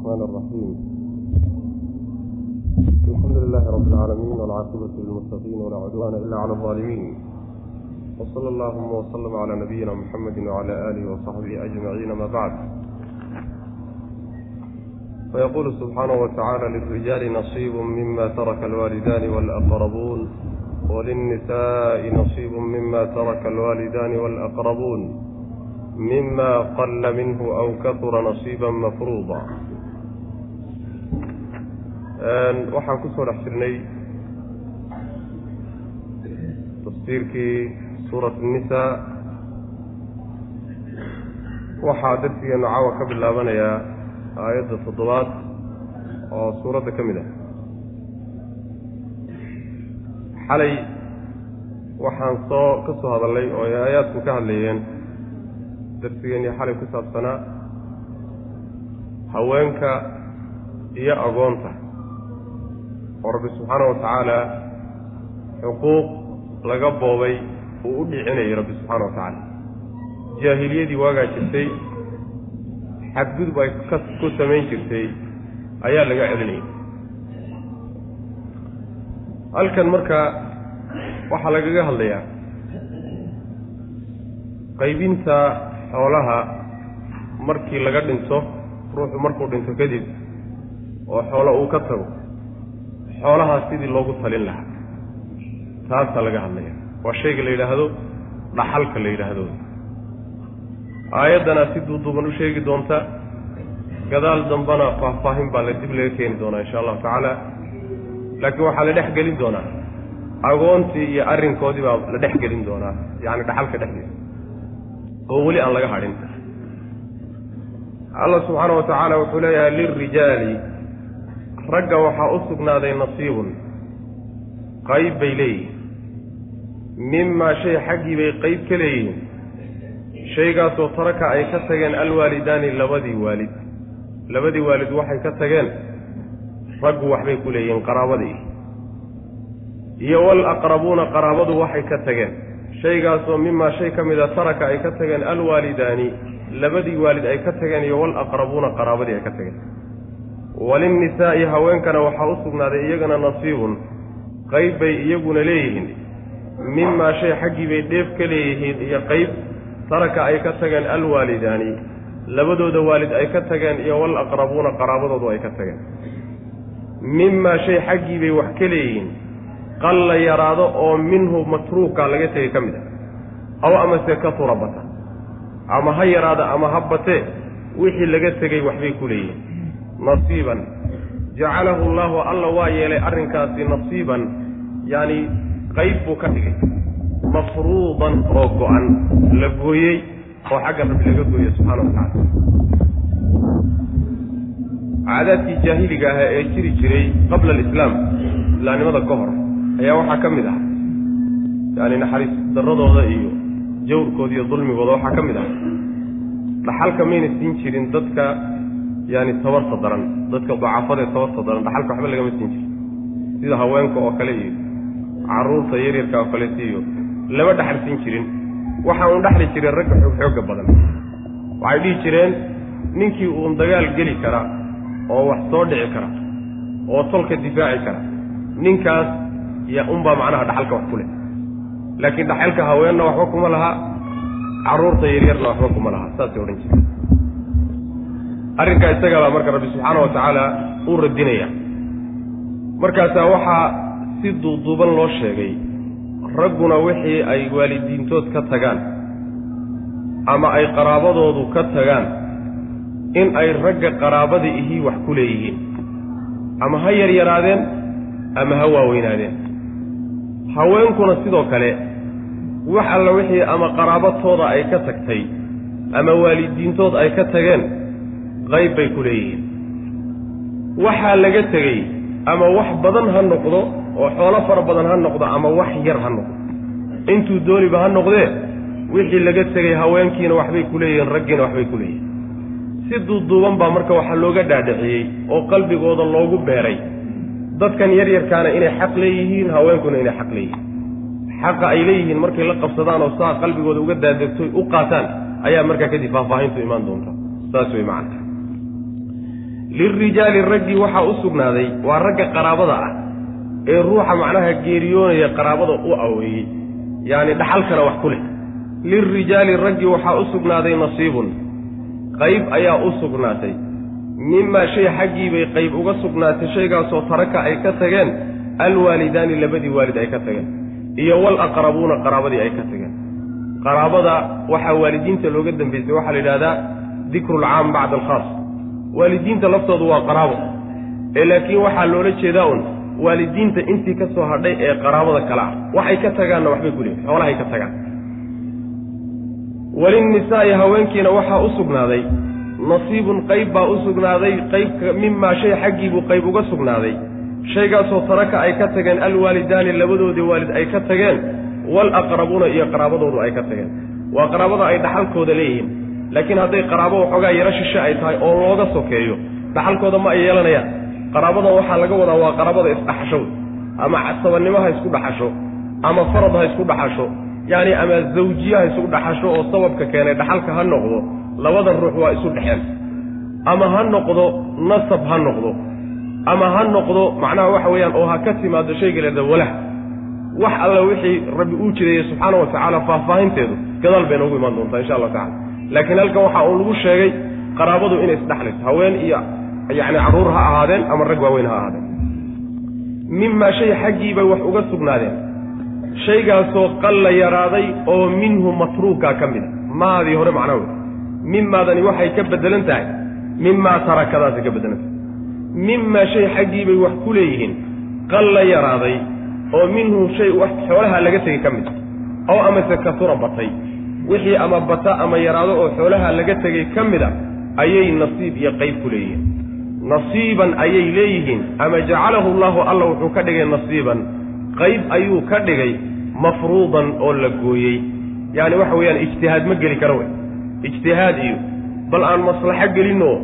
الرحمن الرحيم الحمد لله رب العالمين والعاقبة للمتقين ولا عدوان إلا على الظالمين وصلى اللهم وسلم على نبينا محمد وعلى آله وصحبه أجمعين ما بعد فيقول سبحانه وتعالى للرجال نصيب مما ترك الوالدان والأقربون وللنساء نصيب مما ترك الوالدان والأقربون مما قل منه أو كثر نصيبا مفروضا waxaan ku soo dhex jirnay tafsiirkii suurat الnisaa waxaa darsigeenu caawa ka bilaabanayaa aayadda toddobaad oo suuradda ka mid ah. Xalay waxaan soo ka soo hadalnay oo ay aayaadku ka hadlayeen darsigeennii xalay ku saabsanaa haweenka iyo agoonta oo rabbi subxaana wa tacaala xuquuq laga boobay uu u dhicinayay rabbi subxaana wa tacaala jaahiliyadii waagaa jirtay xadgudub ay ka ku samayn jirtay ayaa laga celinayay. Halkan marka waxaa lagaga hadlayaa qaybinta xoolaha markii laga dhinto ruuxu markuu dhinto kadib oo xoolo uu ka tago xoolahaa sidii loogu talin lahaa. Taasaa laga hadlaya waa shayga la yidhaahdo dhaxalka la yidhaahdo. Aayaddana si duuduuban u sheegi doonta gadaal dambana faahfaahin baa la dib laga keeni doonaa insha allahu tacaala. Laakiin waxaa la dhex gelin doonaa. Agoontii iyo arrinkoodii baa la dhex gelin doonaa yacani dhaxalka dhexdiisa. Oo weli aan laga hadhin. Allah subxaana wa tacaala wuxuu leeyahay lilrijaali ragga waxaa u sugnaaday nasiibun. Qayb bay leeyihiin. Mimaa shay xaggii bay qayb ka leeyihiin. Shaygaasoo taraka ay ka tageen alwaalidaani labadii waalid. Labadii waalid waxay ka tageen. Raggu waxbay ku leeyihiin qaraabadii. Iyo walaqrabuuna qaraabadu waxay ka tageen. Shaygaasoo mimaa shay ka mida taraka ay ka tageen alwaalidaani labadii waalid ay ka tageen iyo walaqrabuuna qaraabadii ay ka tageen walinnisaa'i haweenkana waxaa u sugnaaday iyagana nasiibun qayb bay iyaguna leeyihiin. Mimaa shay xaggii bay dheef ka leeyihiin iyo qayb taraka ay ka tageen alwaalidaani. Labadooda waalid ay ka tageen iyo walaqrabuuna qaraabadoodu ay ka tageen. Mimaa shay xaggii bay wax ka leeyihiin qalla yaraado oo minhu matruuka laga tegay ka mid a. Aw amase ka tura bata ama ha yaraado ama ha batee wixii laga tegay waxbay ku leeyihiin nasiiban. Jacalahu allahu alla waa yeelay arrinkaasi nasiiban yacani qayb buu ka dhigay. Mafruudan oo go-an la gooyey oo xagga rabbi laga gooyey subxana wa tacala caadaadkii jaahiliga ahaa ee jiri jiray qabla alislaam islaamnimada ka hor ayaa waxaa ka mid ah yaani naxariis darradooda iyo jawrkooda iyo dulmigooda waxaa ka mid ah. Dhaxalka mayna siin jirin dadka yaani tabarta daran dadka dacafada ee tabarta daran dhaxalka waxba lagama siin jirin. Sida haweenka oo kale iyo carruurta yaryarka oo kaleeta iyo lama dhaxal siin jirin. Waxa uun dhexli jireen ragga xoog xoogga badan. Waxay dhihi jireen ninkii uun dagaal geli kara oo wax soo dhici kara oo tolka difaaci kara ninkaas ya unbaa macnaha dhaxalka wax ku leh. Laakiin dhaxalka haweenna waxba kuma laha carruurta yaryarna waxba kuma laha saasay odhan jireen arrinkaa isagaabaa marka rabbi subxaana wa tacaala uu radinaya. Markaasaa waxaa si duuduuban loo sheegay ragguna wixii ay waalidiintood ka tagaan ama ay qaraabadoodu ka tagaan in ay ragga qaraabada ihii wax ku leeyihiin. Ama ha yaryaraadeen ama ha waaweynaadeen. Haweenkuna sidoo kale wax alla wixii ama qaraabatooda ay ka tagtay ama waalidiintood ay ka tageen qayb bay ku leeyihiin. Waxaa laga tegey ama wax badan ha noqdo oo xoolo fara badan ha noqdo ama wax yar ha noqdo. Intuu dooniba ha noqdee wixii laga tegey haweenkiina waxbay ku leeyihiin raggiina waxbay ku leeyihiin. Si duuduuban baa marka waxaa looga dhaadhiciyey oo qalbigooda loogu beeray. Dadkan yaryarkaana inay xaq leeyihiin haweenkuna inay xaq leeyihiin. Xaqa ay leeyihiin markay la qabsadaan oo saa qalbigooda uga daadegtoy u qaataan ayaa markaa kadib faahfaahintu imaan doonta saas wey macana lilrijaali raggii waxaa u sugnaaday waa ragga qaraabada ah ee ruuxa macnaha geeriyoonaya qaraabada u aweeyey yacni dhaxalkana wax ku leh lilrijaali raggii waxaa u sugnaaday nasiibun qayb ayaa u sugnaatay mimaa shay xaggii bay qayb uga sugnaatay shaygaasoo taraka ay ka tageen alwaalidaani labadii waalid ay ka tageen iyo walaqrabuuna qaraabadii ay ka tageen qaraabada waxaa waalidiinta looga dambaysay waxaa la yidhahdaa dikru lcaam bacda alkhaas waalidiinta laftoodu waa qaraabo. Ee laakiin waxaa loola jeedaa un waalidiinta intii ka soo hadhay ee qaraabada kale ah. Waxay ka tagaanna waxbay leeyihiin xoolahay ka tagaan. Walinnisaa'i haweenkiina waxaa u sugnaaday. Nasiibun qayb baa u sugnaaday. Qaybka mimaa shay xaggiibuu qayb uga sugnaaday. Shaygaasoo taraka ay ka tageen alwaalidaani labadoodii waalid ay ka tageen walaqrabuuna iyo qaraabadoodu ay ka tageen. Waa qaraabada ay dhaxalkooda leeyihiin laakiin hadday qaraabo waxoogaa yaro shishe ay tahay oo looga sokeeyo dhaxalkooda ma ay yeelanayaan qaraabadan waxaa laga wadaa waa qaraabada isdhaxasho ama casabannimo ha isku dhaxasho ama farad ha isku dhaxasho yacni ama zawjiye ha isku dhaxasho oo sababka keenay dhaxalka ha noqdo labadan ruux waa isu dhexeen. Ama ha noqdo nasab ha noqdo. Ama ha noqdo macnaha waxa weeyaan oo ha ka timaado shayga leeda walah wax alla wixii rabbi uu jireeyey subxaana wa tacaala faahfaahinteedu gadaal bay noogu imaan doontaa insha allahu tacala laakiin halkan waxa uu lagu sheegay qaraabadu inay isdhexlayso haween iyo yacni carruur ha ahaadeen ama rag waaweyn ha ahaadeen. Mimaa shay xaggii bay wax uga sugnaadeen. Shaygaasoo qalla yaraaday oo minhu matruukaa ka mid a. Maadii hore macnaa wey mimaadani waxay ka beddelan tahay. Mimaa tarakadaasay ka beddelan tahay. Mimaa shay xaggii bay wax ku leeyihiin. Qalla yaraaday oo minhu shay wax xoolaha laga tegey ka mid oo amase kasura batay wixii ama bata ama yaraado oo xoolaha laga tegey ka mid a ayay nasiib iyo qayb ku leeyihiin. Nasiiban ayay leeyihiin ama jacalahu allahu alla wuxuu ka dhigay nasiiban. Qayb ayuu ka dhigay mafruudan oo la gooyey. Yacani waxa weeyaan ijtihaad ma geli karo wey ijtihaad iyo bal aan maslaxo gelinoo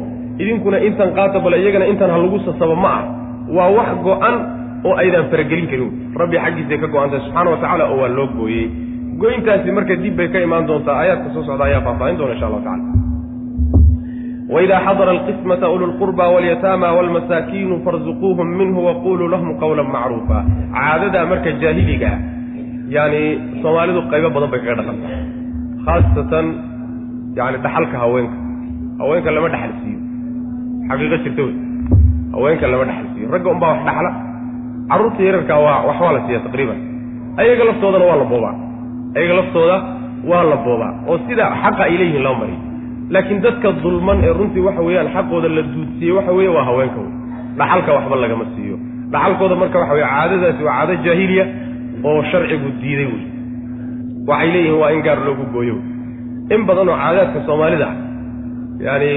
idinkuna intan qaata bal iyagana intan ha lagu sasabo ma ah. Waa wax go-an oo aydaan faragelin karin. Rabbi xaggiisay ka go-antay subxana wa tacaala oo waa loo gooyey goyntaasi marka dib bay ka imaan doontaa aayaadka soo socda ayaa faahfaahin doona insha allahu tacala waidaa xadara alqismata ulu lqurba walyataama walmasaakiinu farzuquuhum minhu waquluu lahum qawlan macruufa. Caadadaa marka jaahiliga ah yani soomaalidu qaybo badan bay kaga dhaqanta khaasatan yani dhaxalka haweenka. Haweenka lama dhaxal siiyo. Xaqiiqo jirta wey. Haweenka lama dhaxal siiyo. Ragga unbaa wax dhaxla. Carruurta yararkaa waa waxbaa la siiya taqriiban. Ayaga laftoodana waa la boobaa ayaga laftooda waa la boobaa oo sida xaqa ay leeyihiin loo mariyo. Laakiin dadka dulman ee runtii waxa weeyaan xaqooda la duudsiiyey waxa weeye waa haweenka wey. Dhaxalka waxba lagama siiyo. Dhaxalkooda marka waxa weye caadadaasi waa caado jaahiliya oo sharcigu diiday wey. Waxay leeyihiin waa in gaar loogu gooyo in badan oo caadaadka soomaalida ah yaani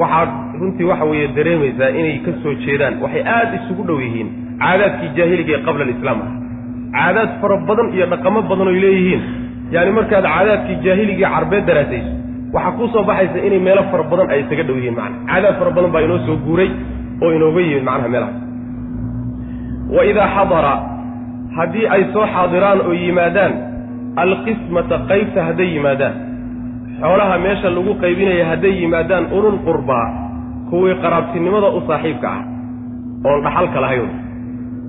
waxaad runtii waxa weeye dareemaysaa inay ka soo jeedaan waxay aad isugu dhow yihiin caadaadkii jaahiliga ee qabla alislaam ah caadaad fara badan iyo dhaqamo badan oy leeyihiin. Yaani markaad caadaadkii jaahiligii carbeed daraasayso waxaa kuu soo baxaysa inay meelo fara badan ay isaga dhow yihiin macana caadaad fara badan baa inoo soo guuray oo inooga yimid macnaha meelahaas wa idaa xadara haddii ay soo xaadiraan oo yimaadaan alqismata qaybta hadday yimaadaan. Xoolaha meesha lagu qaybinaya hadday yimaadaan ulul qurbaa kuwii qaraabtinimada u saaxiibka ah oon dhaxalka lahayn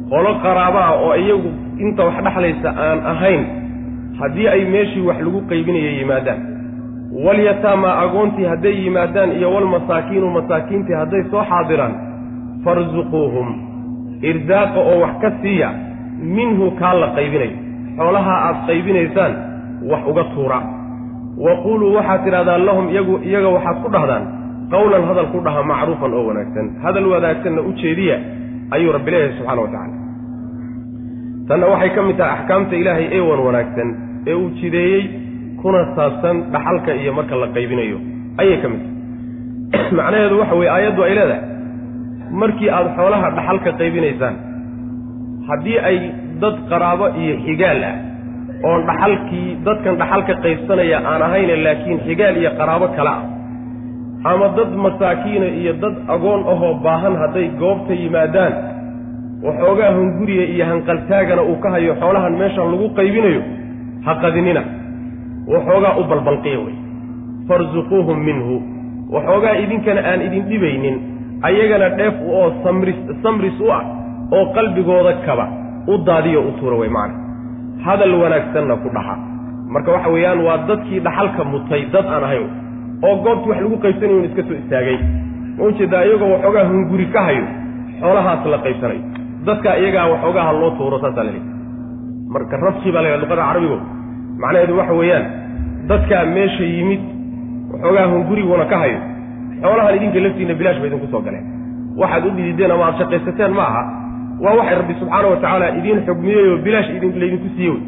qolo qaraaba ah oo iyagu inta wax dhexlaysa aan ahayn haddii ay meeshii wax lagu qaybinaya yimaadaan. Walyataama agoontii hadday yimaadaan iyo walmasaakiinu masaakiintii hadday soo xaadiraan farsuquuhum irdaaqa oo wax ka siiya minhu kaa la qaybinayo xoolaha aad qaybinaysaan wax uga tuura. Wa quluu waxaad tidhahdaan lahum iyagu iyaga waxaad ku dhahdaan qawlan hadal ku dhaha macruufan oo wanaagsan. Hadal wanaagsanna u jeediya ayuu rabbi leeyahay subxana wa tacala tanna waxay ka mid tahay axkaamta ilaahay ee wan wanaagsan ee uu jideeyey kuna saabsan dhaxalka iyo marka la qaybinayo. Ayay ka mid tahay. Macnaheedu waxa weeye aayaddu ay leedahay markii aada xoolaha dhaxalka qaybinaysaan haddii ay dad qaraabo iyo xigaal ah oon dhaxalkii dadkan dhaxalka qaybsanaya aan ahayne laakiin xigaal iyo qaraabo kale ah ama dad masaakiina iyo dad agoon ahoo baahan hadday goobta yimaadaan waxoogaa hunguriya iyo hanqaltaagana uu ka hayo xoolahan meeshan lagu qaybinayo ha qadinina. Waxoogaa u balbalqiya wey. Farsuquuhum minhu. Waxoogaa idinkana aan idin dhibaynin ayagana dheef oo samris samris u ah oo qalbigooda kaba u daadiyo u tuura wey macana hadal wanaagsanna ku dhaxa. Marka waxa weeyaan waa dadkii dhaxalka mutay dad aan ahayn oo goobtii wax lagu qaybsanayo iska soo istaagay. Ma u jeedaa iyagoo waxoogaa hunguri ka hayo xoolahaas la qaybsanayo dadka iyagaa waxoogaa ha loo tuuro saasaa laleey marka rabki baa la luqada carabigo macnaheedu waxa weeyaan dadkaa meesha yimid waxoogaa hunguriguna ka hayo xoolahan idinka laftiina bilaash ba idinku soo galeen. Waxaad u dhidideen ama aad shaqaysateen ma aha. Waa waxay rabbi subxaana wa tacaala idiin xugmiyey oo bilaash laydinku siiye wey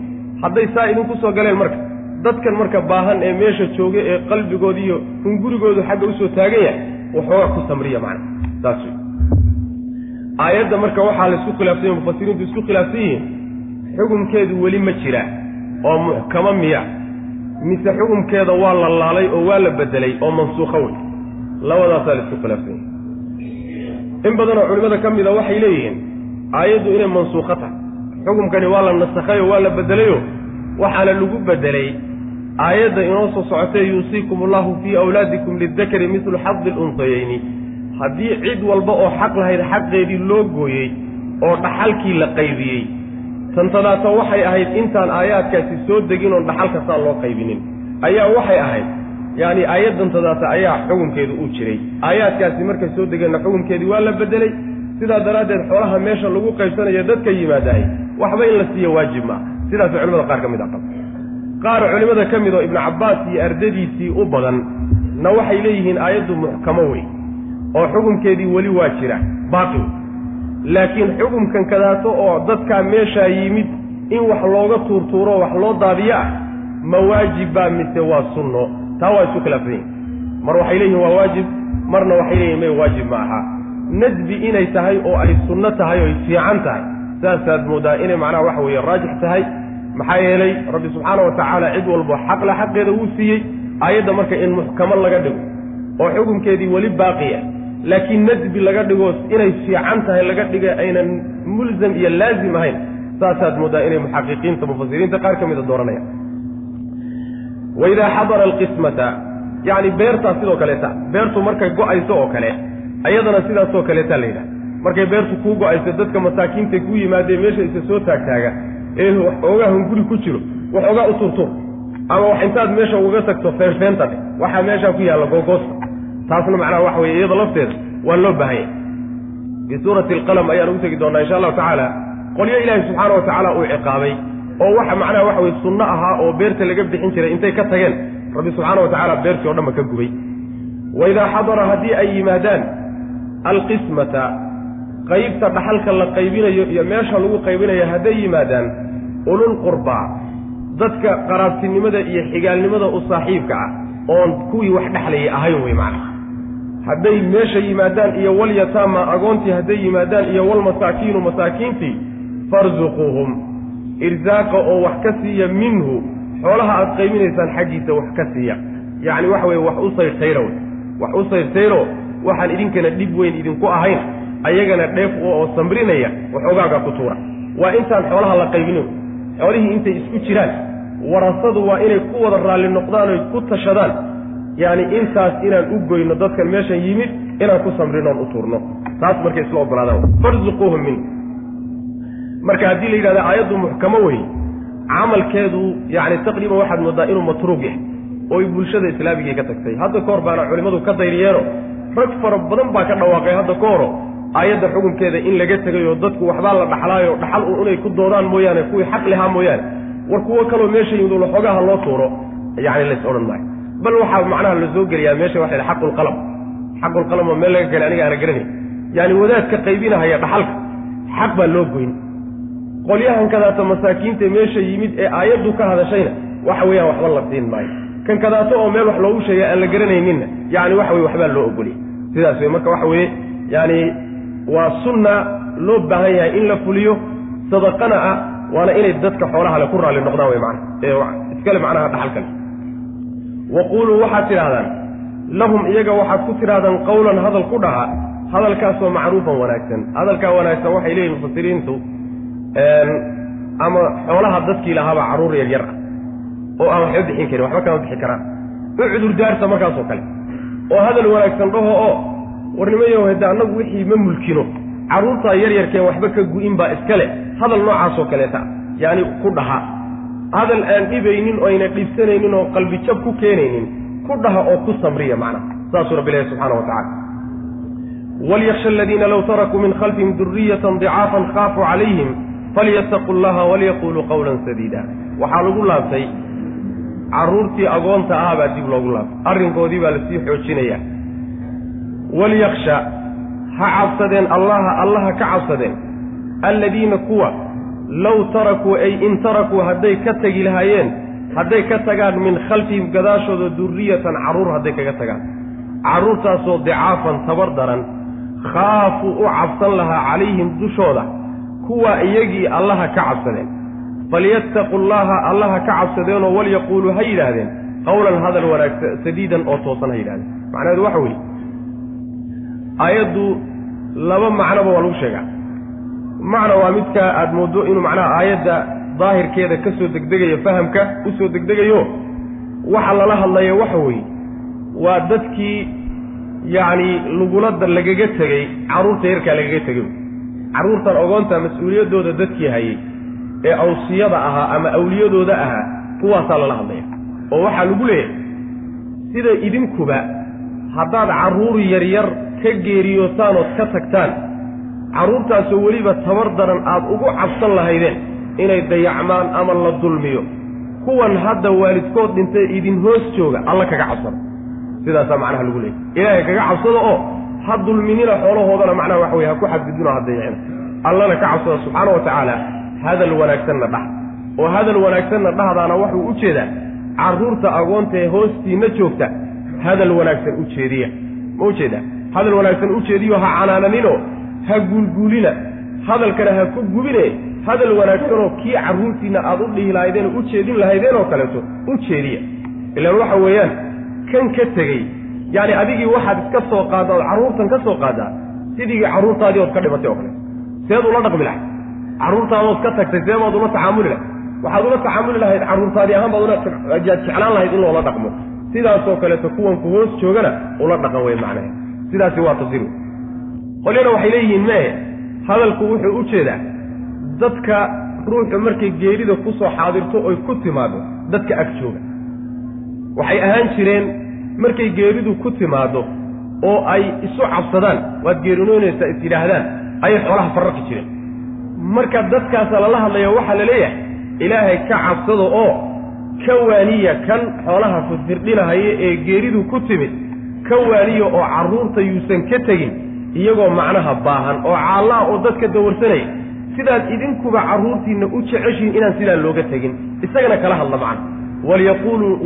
hadday saa idinku soo galeen marka dadkan marka baahan ee meesha jooga ee qalbigoodi iyo hungurigoodu xagga u soo taagan yahay waxoogaa ku samriya macna. Saas wey aayadda marka waxaa la isku khilaafsan yahi mufasiriintu isku khilaafsan yihiin xukumkeedu weli ma jira oo muxkamo miya. Mise xukumkeeda waa la laalay oo waa la bedelay oo mansuukho wey. Labadaasaa la isku khilaafsan yahay in badanoo culimmada ka mida waxay leeyihiin aayaddu inay mansuukho tahay. Xukumkani waa la nasakhay oo waa la bedelayo waxaana lagu bedelay aayadda inoo soo socotee yuusiikum allahu fii awlaadikum lidakari midlu xadi lunsayeyni haddii cid walba oo xaq lahayd xaqeedii loo gooyey oo dhaxalkii la qaybiyey tantadaata waxay ahayd intaan aayaadkaasi soo degin oon dhaxalka saa loo qaybinin. Ayaa waxay ahayd yacni aayaddantadaata ayaa xukumkeedu uu jiray. Aayaadkaasi markay soo degeenna xukumkeedii waa la bedelay sidaa daraaddeed xoolaha meesha lagu qaybsanayo dadka yimaadahay waxba in la siiyo waajib maaha sidaasay culimada qaar ka mid a qaba qaar culimmada ka mid oo ibnu cabbaas iyo ardadiisii u badan na waxay leeyihiin aayaddu muxkamo wey oo xukumkeedii weli waa jira baaqi. Laakiin xukumkan kadaato oo dadkaa meeshaa yimid in wax looga tuurtuuro wax loo daadiyo ah ma waajib baa mise waa sunno. Taa waa isu khilaafsan. Mar waxay leeyihiin waa waajib marna waxay leeyihiin may waajib ma aha. Nadbi inay tahay oo ay sunno tahay oo ay fiican tahay saasaad moodaa inay macnaha waxa weeye raajix tahay maxaa yeelay rabbi subxaana wa tacaala cid walbo xaqla xaqeeda wuu siiyey aayadda marka in muxkamo laga dhigo oo xukumkeedii weli baaqiya laakiin nadbi laga dhigo inay fiican tahay laga dhiga aynan mulzam iyo laazim ahayn saasaad moodaa inay muxaqiqiinta mufasiriinta qaar ka mida dooranayaan. Waidaa xadara alqismata yacni beertaa sidoo kaleeta beertu markay go'ayso oo kale ayadana sidaasoo kaleetaa la yidhaha markay beertu kuu go'ayso dadka masaakiintay ku yimaadee meesha isa soo taagtaaga ee waxoogaa hunguri ku jiro waxoogaa u turtur ama wax intaad meesha uga tagto feenfeenta dhe waxaa meeshaa ku yaalla googoosta taasna macnaha waxa weye iyada lafteeda waa loo baahan yahay fii suurati alqalam ayaan ugu tegi doonaa insha allahu tacaala qolyo ilaahi subxaana wa tacaala uu ciqaabay oo waxa macnaha waxa weye sunno ahaa oo beerta laga bixin jiray intay ka tageen rabbi subxaana wa tacaala beertii o dhanba ka gubay. Waidaa xadara haddii ay yimaadaan alqismata qaybta dhaxalka la qaybinayo iyo meesha lagu qaybinayo hadday yimaadaan ulul qurbaa dadka qaraabtinimada iyo xigaalnimada u saaxiibka ah oon kuwii wax dhexlayay ahayn wey macna. Hadday meesha yimaadaan iyo walyataama agoontii hadday yimaadaan iyo walmasaakiinu masaakiintii farsuquuhum irsaaqa oo wax ka siiya minhu xoolaha aad qaybinaysaan xaggiisa wax ka siiya. Yacni waxa weye wax u sayrtayro wey wax u sayrtayro waxaan idinkana dhib weyn idinku ahayn. Ayagana dheef oo samrinaya waxoogaaga ku tuura. Waa intaan xoolaha la qaybinin xoolihii intay isku jiraan warasadu waa inay ku wada raalli noqdaan oy ku tashadaan. Yacni intaas inaan u goyno dadkan meeshan yimid inaan ku samrinoon u tuurno. Taas markay isla ogolaadaan. Farsuquuhum min. Marka haddii la yidhahda aayaddu muxkamo wey camalkeedu yacni taqriiban waxaad moodaa inuu matruug yahay oo bulshada islaamigii ka tagtay. Hadda ka hor baana culimmadu ka dayriyeeno rag fara badan baa ka dhawaaqay hadda ka horo aayadda xukunkeeda in laga tegayoo dadku waxbaa la dhaxlaayo dhaxal u inay ku doodaan mooyaane kuwii xaq lahaa mooyaane. War kuwo kaloo meesha yimid waxoogaha loo tuuro yacni lays odhan maayo. Bal waxaa macnaha la soo geliyaa meesha waxa yidhaha xaqulqalam xaqulqalam oo meel laga gelay aniga aana garanay yaani wadaadka qaybinahaya dhaxalka xaq baa loo goyn. Qolyahan kadaata masaakiinta meesha yimid ee aayaddu ka hadashayna waxa weeyaan waxba la siin maayo. Kan kadaato oo meel wax loogu sheegay aan la garanayninna yacni waxa weye waxbaa loo ogoliyay sidaas wey marka waxa weeye yaani waa sunna loo baahan yahay in la fuliyo sadaqana ah waana inay dadka xoolaha le ku raalli noqdaan wey mana ee iskale macnaha dhaxalkale wa quuluu waxaad tidhahdaan lahum iyaga waxaad ku tidhahdaan qawlan hadal ku dhaha hadalkaasoo macruufan wanaagsan. Hadalkaa wanaagsan waxay leeyihiin mufasiriintu ama xoolaha dadkii lahaaba carruur yar yar ah oo aan waxba bixin karin waxba kama bixi karaan. U cudur daarta markaasoo kale. Oo hadal wanaagsan dhaho oo warnimayo hade annagu wixii ma mulkino carruurtaa yaryarkeen waxba ka gu-in baa iska leh. Hadal noocaasoo kaleeta yacni ku dhaha. Hadal aan dhibaynin oo ayna dhibsanaynin oo qalbi jab ku keenaynin ku dhaha oo ku samriya macnaha saasuu rabbi ilahi subxana wa tacala walyaksha aladiina low tarakuu min khalfihim duriyatan dicaafan khaafuu calayhim falyataquu llaha walyaquluu qawlan sadiida. Waxaa lagu laabtay carruurtii agoonta ah baa dib loogu laabtay. Arrinkoodii baa la sii xoojinayaa walyaksha ha cabsadeen allaha allaha ka cabsadeen alladiina kuwa low tarakuu ay in tarakuu hadday ka tegi lahaayeen hadday ka tagaan min khalfihim gadaashooda durriyatan carruur hadday kaga tagaan carruurtaasoo dicaafan tabar daran khaafuu u cabsan lahaa calayhim dushooda kuwa iyagii allaha ka cabsadeen falyattaqu llaha allaha ka cabsadeenoo walyaquuluu ha yidhaahdeen qowlan hadal wanaagsa sadiidan oo toosan ha yidhahdeen macnaheedu waxa weeye aayaddu laba macnoba waa lagu sheegaa. Macna waa midka aada mooddo inuu macnaha aayadda daahirkeeda ka soo degdegayo fahamka u soo degdegayo waxa lala hadlaya waxa weeye waa dadkii yacni lagulada lagaga tegey carruurta yarkaa lagaga tegey. Carruurtan ogoonta mas'uuliyaddooda dadkii hayay ee awsiyada ahaa ama awliyadooda ahaa kuwaasaa lala hadlaya. Oo waxaa lagu leeyahay sida idinkuba haddaad carruur yaryar ka geeriyootaan ood ka tagtaan. Carruurtaasoo weliba tabar daran aad ugu cabsan lahaydeen inay dayacmaan ama la dulmiyo. Kuwan hadda waalidkood dhintay idin hoos jooga alla kaga cabsada sidaasaa macnaha lagu leeyay ilaahay kaga cabsada oo ha dulminina xoolahoodana macnaha waxa weye ha ku xadgudbino ha dayacina. Allana ka cabsada subxaana wa tacaala hadal wanaagsanna dhah oo hadal wanaagsanna dhahdaana waxuu u jeedaa carruurta agoonta ee hoostiinna joogta hadal wanaagsan u jeediya. Ma u jeedaa hadal wanaagsan u jeediyo ha canaananinoo ha guulguulina. Hadalkana ha ku gubine. Hadal wanaagsanoo kii carruurtiinna aad u dhihi lahaydeen u jeedin lahaydeen oo kaleeto u jeediya. Ilaan waxa weeyaan kan ka tegey yacni adigii waxaad iska soo qaadda ood carruurtan ka soo qaaddaa sidiigii carruurtaadii ood ka dhimatay oo kale. Seed ula dhaqmi lahayd. Carruurtaadood ka tagtay see baad ula tacaamuli lahayd. Waxaad ula tacaamuli lahayd carruurtaadii ahaan baad ula jeclaan lahayd in loola dhaqmo. Sidaasoo kaleeto kuwanku hoos joogana ula dhaqan wey macnaha sidaasi waa tafsiir. Wey qolyana waxay leeyihiin mee hadalku wuxuu u jeedaa dadka ruuxu markay geerida ku soo xaadirto oy ku timaado dadka ag jooga. Waxay ahaan jireen markay geeridu ku timaado oo ay isu cabsadaan waad geerinoonaysaa is yidhaahdaan ayay xoolaha farraqi jireen. Marka dadkaasa lala hadlaya waxaa la leeyahay ilaahay ka cabsado oo ka waaniya kan xoolaha firdhinahaya ee geeridu ku timid ka waaniya oo carruurta yuusan ka tegin iyagoo macnaha baahan oo caallaa oo dadka dawarsanaya sidaad idinkuba carruurtiinna u jeceshihin inaan sidaa looga tegin. Isagana kala hadla macna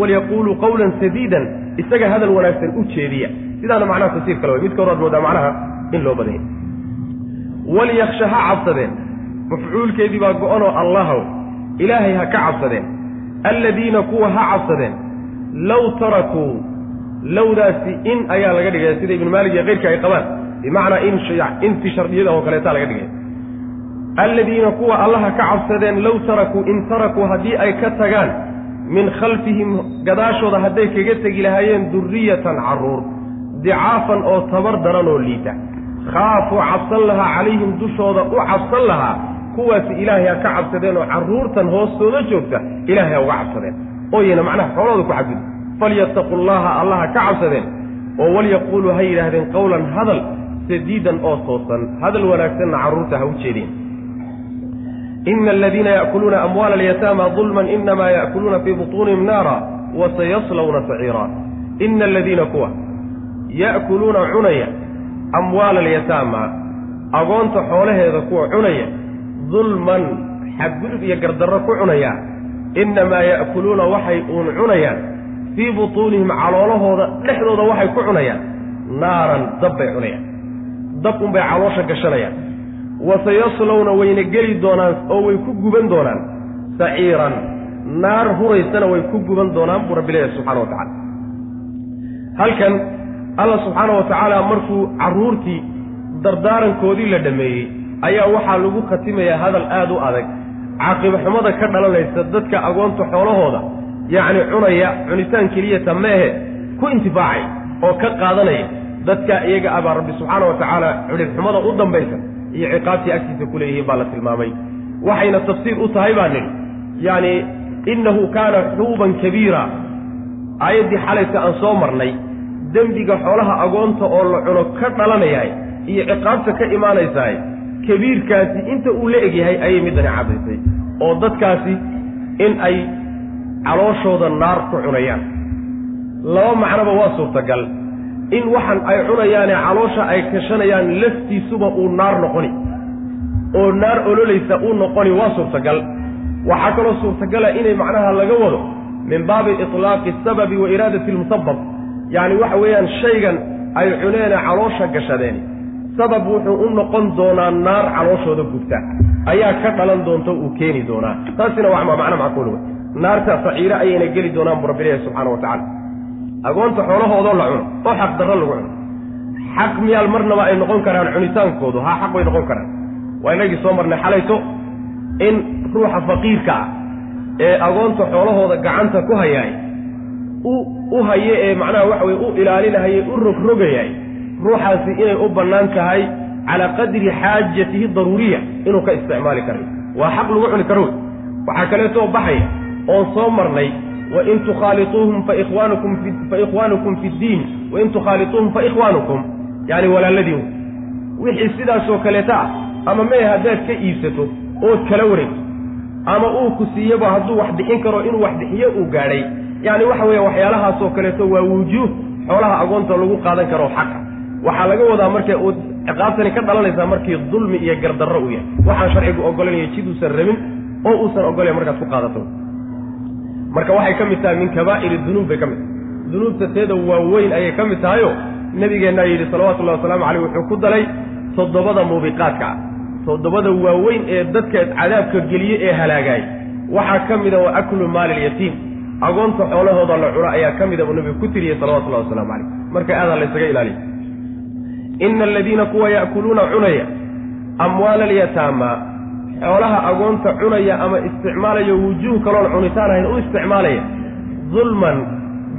walyaquuluu qawlan sadiidan. Isaga hadal wanaagsan u jeediya. Sidaana macnaha tafsiir kale way. Midka horaad moodaa macnaha in loo badanya walyaksha ha cabsadeen. Mafcuulkeedii baa go-anoo allahow ilaahay ha ka cabsadeen. Alladiina kuwa ha cabsadeen. Low tarakuu lowdaasi in ayaa laga dhigaya sida ibnu maalik iyo keyrka ay qabaan. Bimacnaa in inti shardiyada oo kaleetaa laga dhigaya alladiina kuwa allaha ka cabsadeen low tarakuu in tarakuu haddii ay ka tagaan min khalfihim gadaashooda hadday kaga tegi lahaayeen durriyatan carruur dicaafan oo tabar daran oo liita. Khaafuu cabsan lahaa calayhim dushooda u cabsan lahaa kuwaasi ilaahay ha ka cabsadeen oo carruurtan hoostooda joogta ilaahay ha uga cabsadeen. Ooyayna macnaha xoolooda ku xadgud falyattaqu llaha allaha ka cabsadeen oo walyaquuluu ha yidhaahdeen qowlan hadal sadiidan oo toosan. Hadal wanaagsanna carruurta ha u jeedeen ina aladiina yaakuluuna amwaala alyataama dulman inamaa yaakuluuna fii butuunihim naara wasayaslawna saciira ina aladiina kuwa ya'kuluuna cunaya amwaala alyataama agoonta xoolaheeda kuwa cunaya dulman xadgudub iyo gardarro ku cunaya innamaa ya'kuluuna waxay uun cunayaan fii butuunihim caloolahooda dhexdooda waxay ku cunayaan. Naaran dab bay cunayaan. Dab unbay caloosha gashanayaan. Wasayaslowna wayna geli doonaan oo way ku guban doonaan. Saciiran naar huraysana way ku guban doonaan buu rabbi leeyahay subxana wa tacala halkan alla subxaana wa tacaala markuu carruurtii dardaarankoodii la dhammeeyey ayaa waxaa lagu khatimayaa hadal aada u adag. Caaqibaxumada ka dhalanaysa dadka agoonta xoolahooda yacni cunaya cunitaan keliyata meehe ku intifaacay oo ka qaadanaya dadka iyaga ah baa rabbi subxaana wa tacaala xidhibxumada u dambaysa iyo ciqaabtii agtiisa ku leeyihiin baa la tilmaamay. Waxayna tafsiir u tahay baa nidhi yacni innahu kaana xuuban kabiira. Aayaddii xalayta aan soo marnay dembiga xoolaha agoonta oo la cuno ka dhalanayahay iyo ciqaabta ka imaanaysahay kabiirkaasi inta uu la egyahay ayay middani caddaysay oo dadkaasi in ay calooshooda naar ku cunayaan. Laba macnoba waa suurtagal. In waxan ay cunayaane caloosha ay kashanayaan laftiisuba uu naar noqoni. Oo naar ololaysa uu noqoni waa suurtagal. Waxaa kaloo suurtagala inay macnaha laga wado min baabi itlaaqi asababi wa iraadati almusabab yacni waxa weeyaan shaygan ay cuneene caloosha gashadeen. Sabab wuxuu u noqon doonaa naar calooshooda gubta ayaa ka dhalan doonta uu keeni doonaa. Taasina waa macno macquul wey naarta saciire ayayna geli doonaan buu rabbi ilahi subxana wa tacala agoonta xoolahoodoo la cuno oo xaq darro lagu cuno. Xaq miyaal marnaba ay noqon karaan cunitaankoodu haa xaq bay noqon karaan. Waa inagii soo marnay xalayto in ruuxa faqiirka ah ee agoonta xoolahooda gacanta ku hayaay u haye ee macnaha waxa weye u ilaalinahaye u rogrogayaay ruuxaasi inay u bannaan tahay calaa qadri xaajatihi daruuriya inuu ka isticmaali karayo waa xaq lagu cuni karo. Waxaa kaleetoo baxaya oon soo marnay wain tukhaaliuuhum faikhwaanukum fi ddiin wain tukhaaliuuhum faikhwaanukum yacni walaaladiin wixii sidaasoo kaleeta ah ama mee haddaad ka iibsato ood kala wareegto ama uu ku siiyaba hadduu wax bixin karo inuu wax bixiyo uu gaadhay yacni waxa weeye waxyaalahaasoo kaleeto waa wujuuh xoolaha agoonta lagu qaadan karo xaqa. Waxaa laga wadaa marka uu ciqaabtani ka dhalanaysaa markii dulmi iyo gardarro uu yahay. Waxaan sharcigu ogolanaya jid uusan rabin oo uusan ogolayn markaad ku qaadato marka waxay ka mid tahay min kabaa'iri dunuub bay ka mid tahay. Dunuubta teeda waaweyn ayay ka mid tahayo. Nabigeennaa yidhi salawatullahi wasalaamu caleyh wuxuu ku dalay toddobada muubiqaadka. Ah toddobada waaweyn ee dadka cadaabka geliye ee halaagaay. Waxaa ka mida wa aklu maali lyatiim agoonta xoolahooda la cuno ayaa ka mida uu nabigu ku tiriyey salawatullahi wasalaamu caleyh marka aadaa laysaga ilaaliya ina aladiina kuwa ya'kuluuna cunaya. Amwaala alyataama xoolaha agoonta cunaya ama isticmaalaya wujuuh kaloon cunitaan ahayn u isticmaalaya. Dulman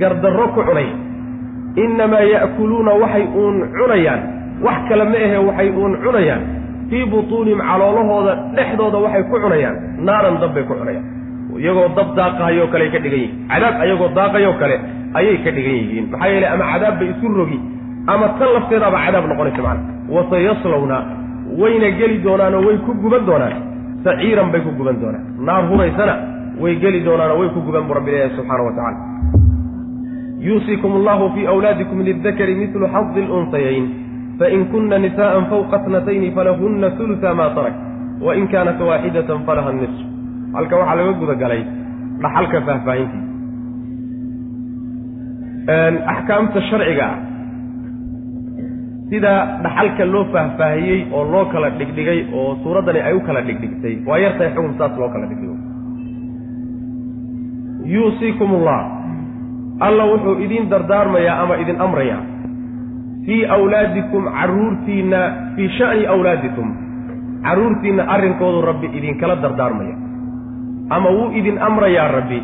gardarro ku cunaya innamaa ya'kuluuna waxay uun cunayaan. Wax kale ma ahe waxay uun cunayaan. Fii butuunihim caloolahooda dhexdooda waxay ku cunayaan. Naaran dab bay ku cunayaan. Iyagoo dab daaqahayoo kale ay ka dhigan yihiin. Cadaab ayagoo daaqayoo kale ayay ka dhigan yihiin. Maxaa yeele ama cadaab bay isu rogi ama tan lafteedaaba cadaab noqonaysa macana wasayaslawna wayna geli doonaanoo way ku guban doonaan saciiran bay ku guban doonaan. Naar huraysana way geli doonaanoo way ku guban buu rabbi leeyahay subxaana wa tacala yuusikum allahu fii awlaadikum lildakari midlu xadi lunsayayn. Fain kuna nisaan fawqa tnatayni falahunna hulusa maa tarak. Wain kaanat waaxidatan falaha nisf. Halka waxaa laga guda galay dhaxalka faahfaahintiisa axkaamta sharciga ah sida dhaxalka loo faahfaahiyey oo loo kala dhigdhigay oo suuraddani ay u kala dhigdhigtay waa yartahay xukun saas loo kala dhigdhigo. Yuusiikum ullah alla wuxuu idin dardaarmayaa ama idin amrayaa. Fii awlaadikum carruurtiinna fii sha'ni awlaadikum carruurtiinna arrinkoodu rabbi idinkala dardaarmaya. Ama wuu idin amrayaa rabbi?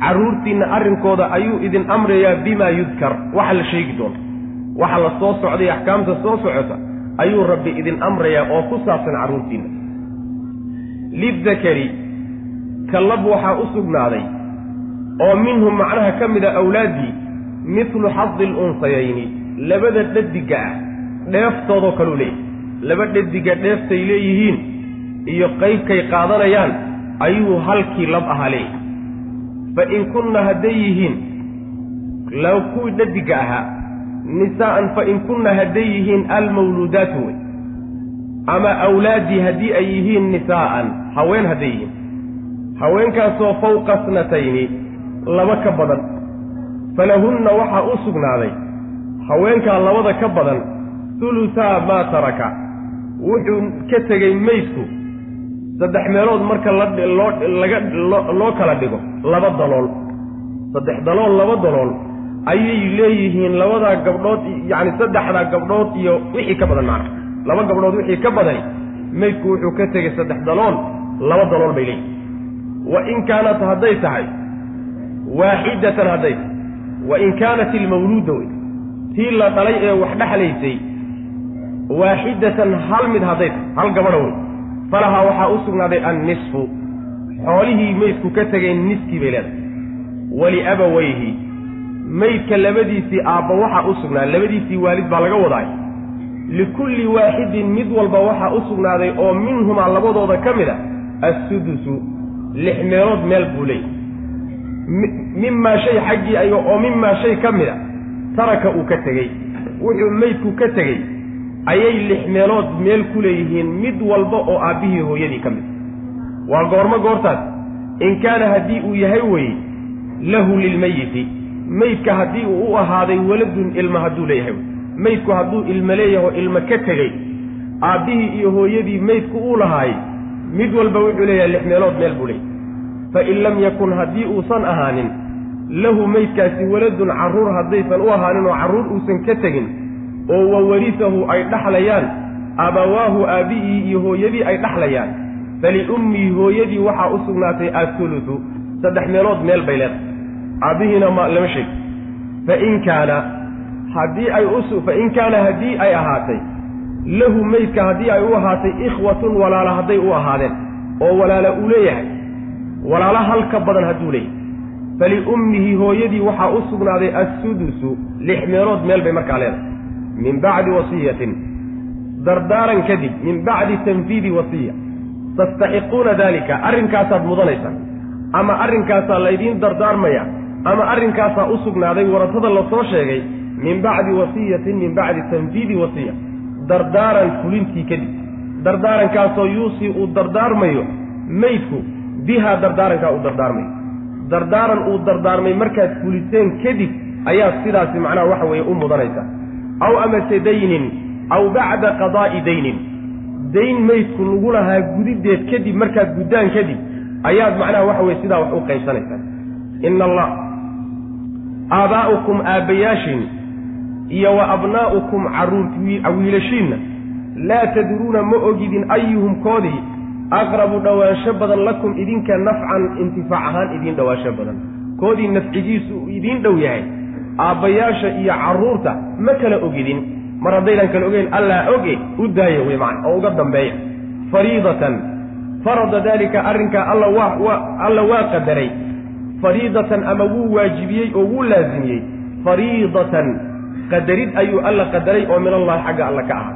Carruurtiinna arrinkooda ayuu idin amrayaa bimaa yudkar waxa la sheegi doono waxa la soo socday axkaamta soo socota ayuu rabbi idin amrayaa oo ku saabsan carruurtiinna lidakari kallab waxaa u sugnaaday oo minhum macnaha ka mida awlaaddii midlu xadi lunsayayni labada dhadiga ah dheeftoodoo kaluu leeyahy laba dhadiga dheeftay leeyihiin iyo qaybkay qaadanayaan ayuu halkii lab ahaa leeyahy fa in kunna hadday yihiin la kuwii dhadiga ahaa nisaa'an fa in kunna hadday yihiin almawluudaatu wey ama awlaaddii haddii ay yihiin nisaa'an haween hadday yihiin. Haweenkaasoo fawqa snatayni laba ka badan. Falahunna waxaa u sugnaaday haweenkaa labada ka badan hulusaa maa taraka. Wuxuu ka tegey maydku saddex meelood marka laloo laga loo kala dhigo laba dalool. Saddex dalool laba dalool ayay leeyihiin labadaa gabdhood yacni saddexdaa gabdhood iyo wixii ka badan macna laba gabdhood wixii ka badani maydku wuxuu ka tegey saddex dalool laba dalool bay leeyihiin wa in kaanat hadday tahay waaxidatan hadday tahay. Wa in kaanat ilmawluuda wey tii la dhalay ee wax dhexlaysay waaxidatan hal mid hadday tahay hal gabadha wey. Falahaa waxaa u sugnaaday annisfu. Xoolihii maydku ka tegeen niskii bay leedahay. Waliabawayhi maydka labadiisii aabba waxaa u sugnaaday labadiisii waalid baa laga wadaay likulli waaxidin mid walba waxaa u sugnaaday oo minhumaa labadooda ka mid a assudusu lix meelood meel buu leeyay mimaa shay xaggii ayaga oo mimaa shay ka mid a taraka uu ka tegey. Wuxuu maydku ka tegey ayay lix meelood meel ku leeyihiin mid walba oo aabbihii hooyadii ka mid waa goormo goortaas. In kaana haddii uu yahay weye lahu lilmeyiti maydka haddii uu u ahaaday waladun ilma hadduu leeyahay. Wey maydku hadduu ilmo leeyaho ilmo ka tegey aabbihii iyo hooyadii maydku uu lahaay mid walba wuxuu leeyahay lix meelood meel buu leeyahy fain lam yakun haddii uusan ahaanin lahu maydkaasi waladun carruur haddaysan u ahaanin oo carruur uusan ka tegin oo wa warisahu ay dhaxlayaan abawaahu aabbihii iyo hooyadii ay dhaxlayaan. Faliummii hooyadii waxaa u sugnaatay athulutu saddex meelood meel bay leedahay aabbihiina ma lama sheeg. Fain kaana haddii ay fain kaana haddii ay ahaatay lahu maydka haddii ay u ahaatay ikhwatun walaala hadday u ahaadeen oo walaala uu leeyahay walaala hal ka badan hadduu leeyahay. Faliummihi hooyadii waxaa u sugnaaday assudusu lix meelood meel bay markaa leedahay. Min bacdi wasiyatin. Dardaaran kadib min bacdi tanfiidi wasiya. Tastaxiquuna daalika arrinkaasaad mudanaysaan ama arrinkaasaa laydiin dardaarmaya ama arrinkaasaa u sugnaaday waratada la soo sheegay min bacdi wasiyatin min bacdi tanfiidi wasiya. Dardaaran fulintii kadib. Dardaarankaasoo yuusii uu dardaarmayo maydku bihaa dardaarankaa uu dardaarmayo. Dardaaran uu dardaarmay markaad fuliseen kadib ayaad sidaasi macnaha waxa weeye u mudanaysaa aw amase daynin aw bacda qadaa'i daynin. Dayn maydku lagu lahaa gudideed kadib markaad guddaan kadib ayaad macnaha waxa weye sidaa wax u qaybsanaysaa. Ina allah aabaa'ukum aabbayaashiin iyo wa abnaa'ukum carruur wiilashiinna. Laa tadruuna ma ogidin ayuhum koodii. Aqrabu dhowaansho badan lakum idinka nafcan intifaac ahaan idiin dhowaansho badan. Koodii nafcigiisu idiin dhow yahay. Aabbayaasha iyo carruurta ma kala ogidin. Mar haddaydan kala ogeyn allaa oge u daaya wey macana oo uga dambeeya. Fariidatan farada daalika arrinkaa alla waa qadaray fariidatan ama wuu waajibiyey oo wuu laasimiyey fariidatan qadarid ayuu alla qadaray oo min allahi xagga alle ka ahaa.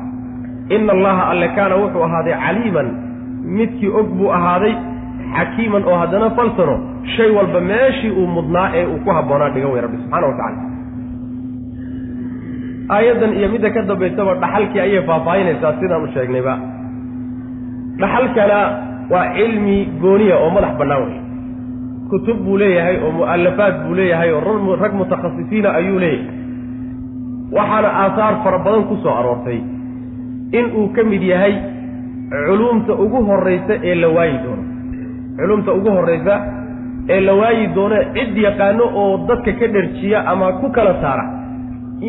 Ina allaha alle kaana wuxuu ahaaday caliiman. Midkii og buu ahaaday xakiiman oo haddana falsano shay walba meeshii uu mudnaa ee uu ku habboonaa dhigan wey rabbi subxana wa tacala aayaddan iyo midda ka dambaysaba dhaxalkii ayay faahfaahinaysaa sidaanu sheegnayba. Dhaxalkana waa cilmi gooniya oo madax bannaan wey kutub buu leeyahay oo mu'alafaad buu leeyahay oo rag mutakhasisiina ayuu leeyahay. Waxaana aahaar fara badan ku soo aroortay in uu ka mid yahay culuumta ugu horraysa ee la waayi doono. Culuumta ugu horraysa ee la waayi doono cid yaqaano oo dadka ka dherjiya ama ku kala saara.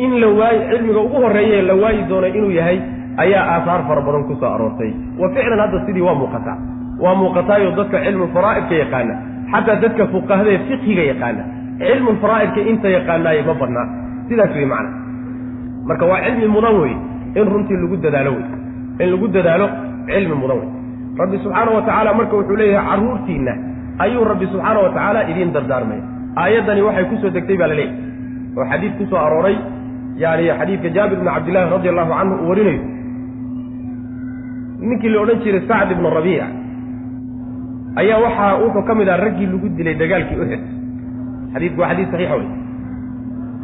In la waayi cilmiga ugu horreeya ee la waayi doono inuu yahay ayaa aahaar fara badan ku soo aroortay. Wa ficlan hadda sidii waa muuqataa. Waa muuqataayo dadka cilmu faraa'idka yaqaana xataa dadka fuqahada ee fiqhiga yaqaana. Cilmu faraa'idka inta yaqaanaaye ma badnaa. Sidaas wey macna. Marka waa cilmi mudan wey in runtii lagu dadaalo wey in lagu dadaalo cilmi mudan wey rabbi subxaana wa tacaala marka wuxuu leeyahay carruurtiinna ayuu rabbi subxaana wa tacaala idiin dardaarmaya. Aayaddani waxay ku soo degtay baa la oo xadiid ku soo arooray yani xadiidka jaabir bni cabdillahi radi allahu canhu uu warinayo. Ninkii la odhan jiray sacd ibnu rabiic ayaa waxaa wuxuu ka mid aha raggii lagu dilay dagaalkii uxed xadiidku waa xadiis saxiixa wey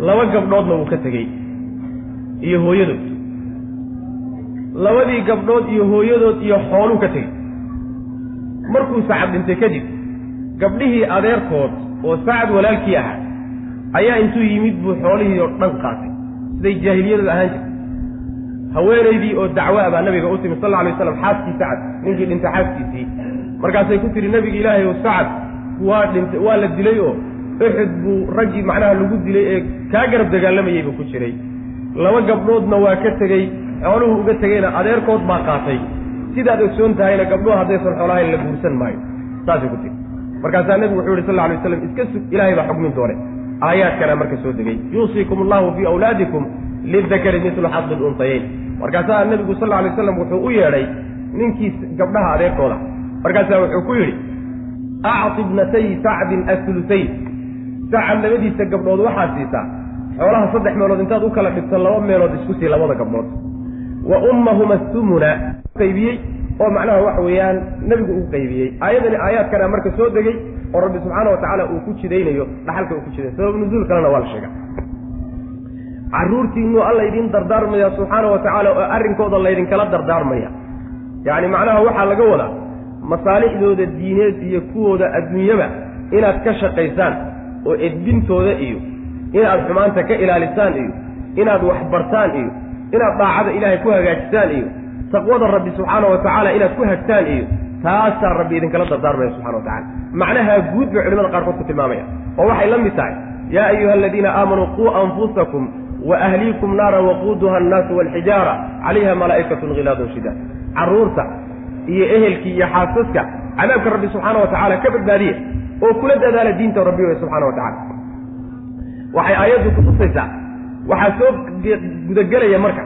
laba gabdhoodna wuu ka tegey iyo hooyadood. Labadii gabdhood iyo hooyadood iyo xooluu ka tegey. Markuu sacad dhintay kadib gabdhihii adeerkood oo sacad walaalkii ahaa ayaa intuu yimid buu xoolihii oo dhan qaatay. Siday jaahiliyadu ahaan jirtay. Haweenaydii oo dacwaa baa nabiga u timi sal alla alay waslam xaaskii sacad ninkii dhintay xaaskiisii markaasay ku tihi nabiga ilaahay oo sacad waa dhintay waa la dilay oo uxud buu raggii macnaha lagu dilay ee kaa garab dagaalamayay buu ku jiray. Laba gabdhoodna waa ka tegey xooluhu uga tegeyna adeerkood baa qaatay. Sidaad ogsoon tahayna gabdhuhu haddaysan xoolahayn la guursan maayo. Saasay ku tiri. Markaasaa nebigu wuxuu yihi sal alay waslam iska sug ilaahay baa xugmin doone. Aayaadkana marka soo degay yuusiikum allahu fii awlaadikum lidakari mislu xadi luntayayn markaasaa nebigu sal alay slam wuxuu u yeedhay ninkii gabdhaha adeerkooda markaasaa wuxuu ku yidhi acti bnatay sacdin asulutayn sacad labadiisa gabdhood waxaad siisaa xoolaha saddex meelood intaad u kala dhigto laba meelood isku sii labada gabdhood. Wa ummahuma sumuna qaybiyey oo macnaha waxa weeyaan nebigu uu qaybiyey. Aayadani aayaadkana marka soo degay oo rabbi subxaana wa tacaala uu ku jidaynayo dhaxalka uu ku jiday sabab nuzuul kalena waa la sheega carruurtiinuu alla idin dardaarmaya subxaana wa tacaala oo arrinkooda laydinkala dardaarmaya. Yacni macnaha waxaa laga wadaa masaalixdooda diineed iyo kuwooda adduunyaba inaad ka shaqaysaan oo edbintooda iyo inaad xumaanta ka ilaalisaan iyo inaad waxbartaan iyo inaad daacada ilaahay ku hagaajisaan iyo taqwada rabbi subxaana wa tacaala inaad ku hagtaan iyo taasaa rabbi idinkala dardaarmaya subxana wa tacala macnaha guud bay culimada qaarkood ku tilmaamaya oo waxay la mid tahay yaa ayuha aladiina aamanuu quu anfusakum wa ahliikum naara waquuduha annaasu walxijaara calayha malaa'ikatun khilaadun shidaad. Carruurta iyo ehelkii iyo xaasaska cadaabka rabbi subxaana wa tacaala ka badbaadiya oo kula dadaala diinta rabbi wey subxana wa tacala waxay aayaddu kutusaysaa waxaa soo gudagelaya marka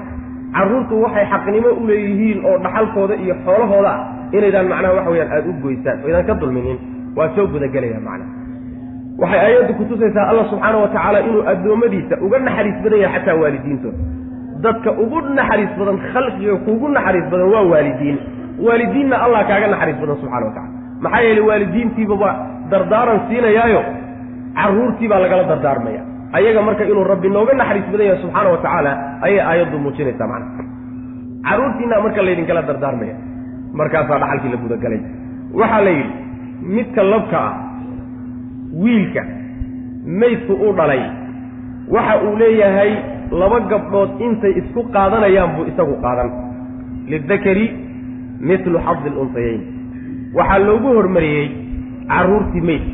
carruurtu waxay xaqnimo u leeyihiin oo dhaxalkooda iyo xoolahooda ah inaydaan macnaha waxa weyaan aada u goysaan oo idaan ka dulminin. Waa soo gudagelaya macnaha waxay aayaddu kutusaysaa allah subxaana wa tacaala inuu addoommadiisa uga naxariis badan yahay xataa waalidiintooda dadka ugu naxariis badan khalqiga kuugu naxariis badan waa waalidiin. Waalidiinna allah kaaga naxariis badan subxana wa tacala maxaa yeelay waalidiintiibaba dardaaran siinayaayo carruurtii baa lagala dardaarmaya. Ayaga marka inuu rabbi nooga naxariis badan yahay subxaana wa tacaala ayay aayaddu muujinaysaa macna. Carruurtiina marka laydinkala dardaarmaya markaasaa dhaxalkii la gudagalay. Waxaa la yidhi midka labka ah wiilka maydku u dhalay waxa uu leeyahay laba gabdhood intay isku qaadanayaan buu isagu qaadan. Lidakari mitlu xadi lunsayayn waxaa loogu hormariyey carruurtii meydka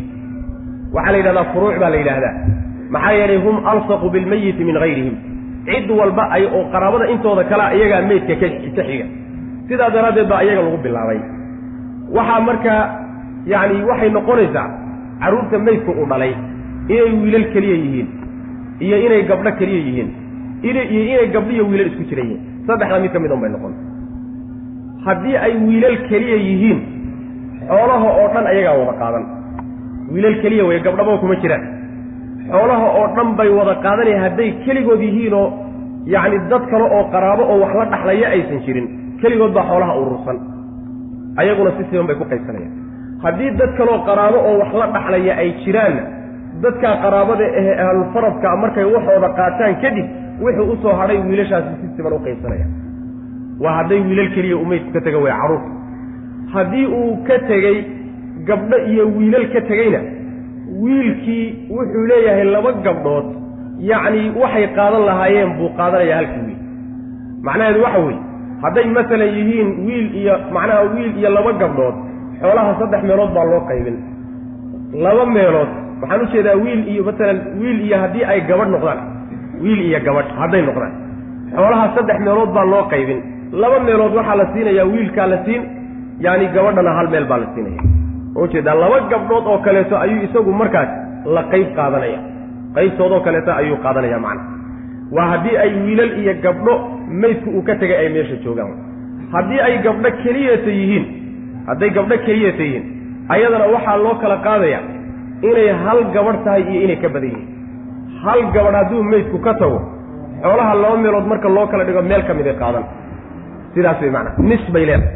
waxaa la yidhahdaa furuuc baa la yidhaahdaa. Maxaa yeelay hum alsaqu bilmayiti min hayrihim cid walba ay oo qaraabada intooda kalea iyagaa meydka ka xiga. Sidaa daraaddeed baa iyaga lagu bilaabay. Waxaa markaa yacni waxay noqonaysaa carruurta meydku u dhalay inay wiilal keliya yihiin iyo inay gabdho keliya yihiin iyo inay gabdho iyo wiilal isku jira yihiin saddexdaa mid ka mid un noqon. Haddii ay wiilal keliya yihiin xoolaha oo dhan ayagaa wada qaadan. Wiilal keliya wey gabdhaba kuma jiraan. Xoolaha oo dhan bay wada qaadanaya hadday keligood yihiinoo yacni dad kale oo qaraabo oo wax la dhaxlaya aysan jirin keligood baa xoolaha urursan ayaguna si siban bay ku qaybsanayaan. Haddii dad kaleoo qaraabo oo wax la dhaxlaya ay jiraanna dadkaa qaraabada ahe ahlulfaradka markay waxooda qaataan kadib wuxuu u soo hadhay wiilashaasi si siban u qaybsanaya waa hadday wiilal keliya umeydku ka tega way carruurta haddii uu ka tegey gabdho iyo wiilal ka tegeyna wiilkii wuxuu leeyahay laba gabdhood yacni waxay qaadan lahaayeen buu qaadanayaa halkii wiil. Macnaheedu waxa weeye hadday masalan yihiin wiil iyo macnaha wiil iyo laba gabdhood xoolaha saddex meelood baa loo qaybin. Laba meelood waxaan u jeedaa wiil iyo masalan wiil iyo haddii ay gabadh noqdaan wiil iyo gabadh hadday noqdaan. Xoolaha saddex meelood baa loo qaybin. Laba meelood waxaa la siinayaa wiilkaa la siin yaani gabadhana hal meel baa la siinaya. Ujeedaa laba gabdhood oo kaleeto ayuu isagu markaas la qayb qaadanaya. Qaybtoodoo kaleeto ayuu qaadanaya macna. Waa haddii ay wiilal iyo gabdho maydku uu ka tegay ay meesha joogaan. Haddii ay gabdho keliyata yihiin hadday gabdho keliyata yihiin ayadana waxaa loo kala qaadaya inay hal gabadh tahay iyo inay ka badan yihiin hal gabadh hadduu maydku ka tago xoolaha laba meelood marka loo kala dhigo meel ka mid ay qaadan. Sidaas way macnaa nis bay leedahay.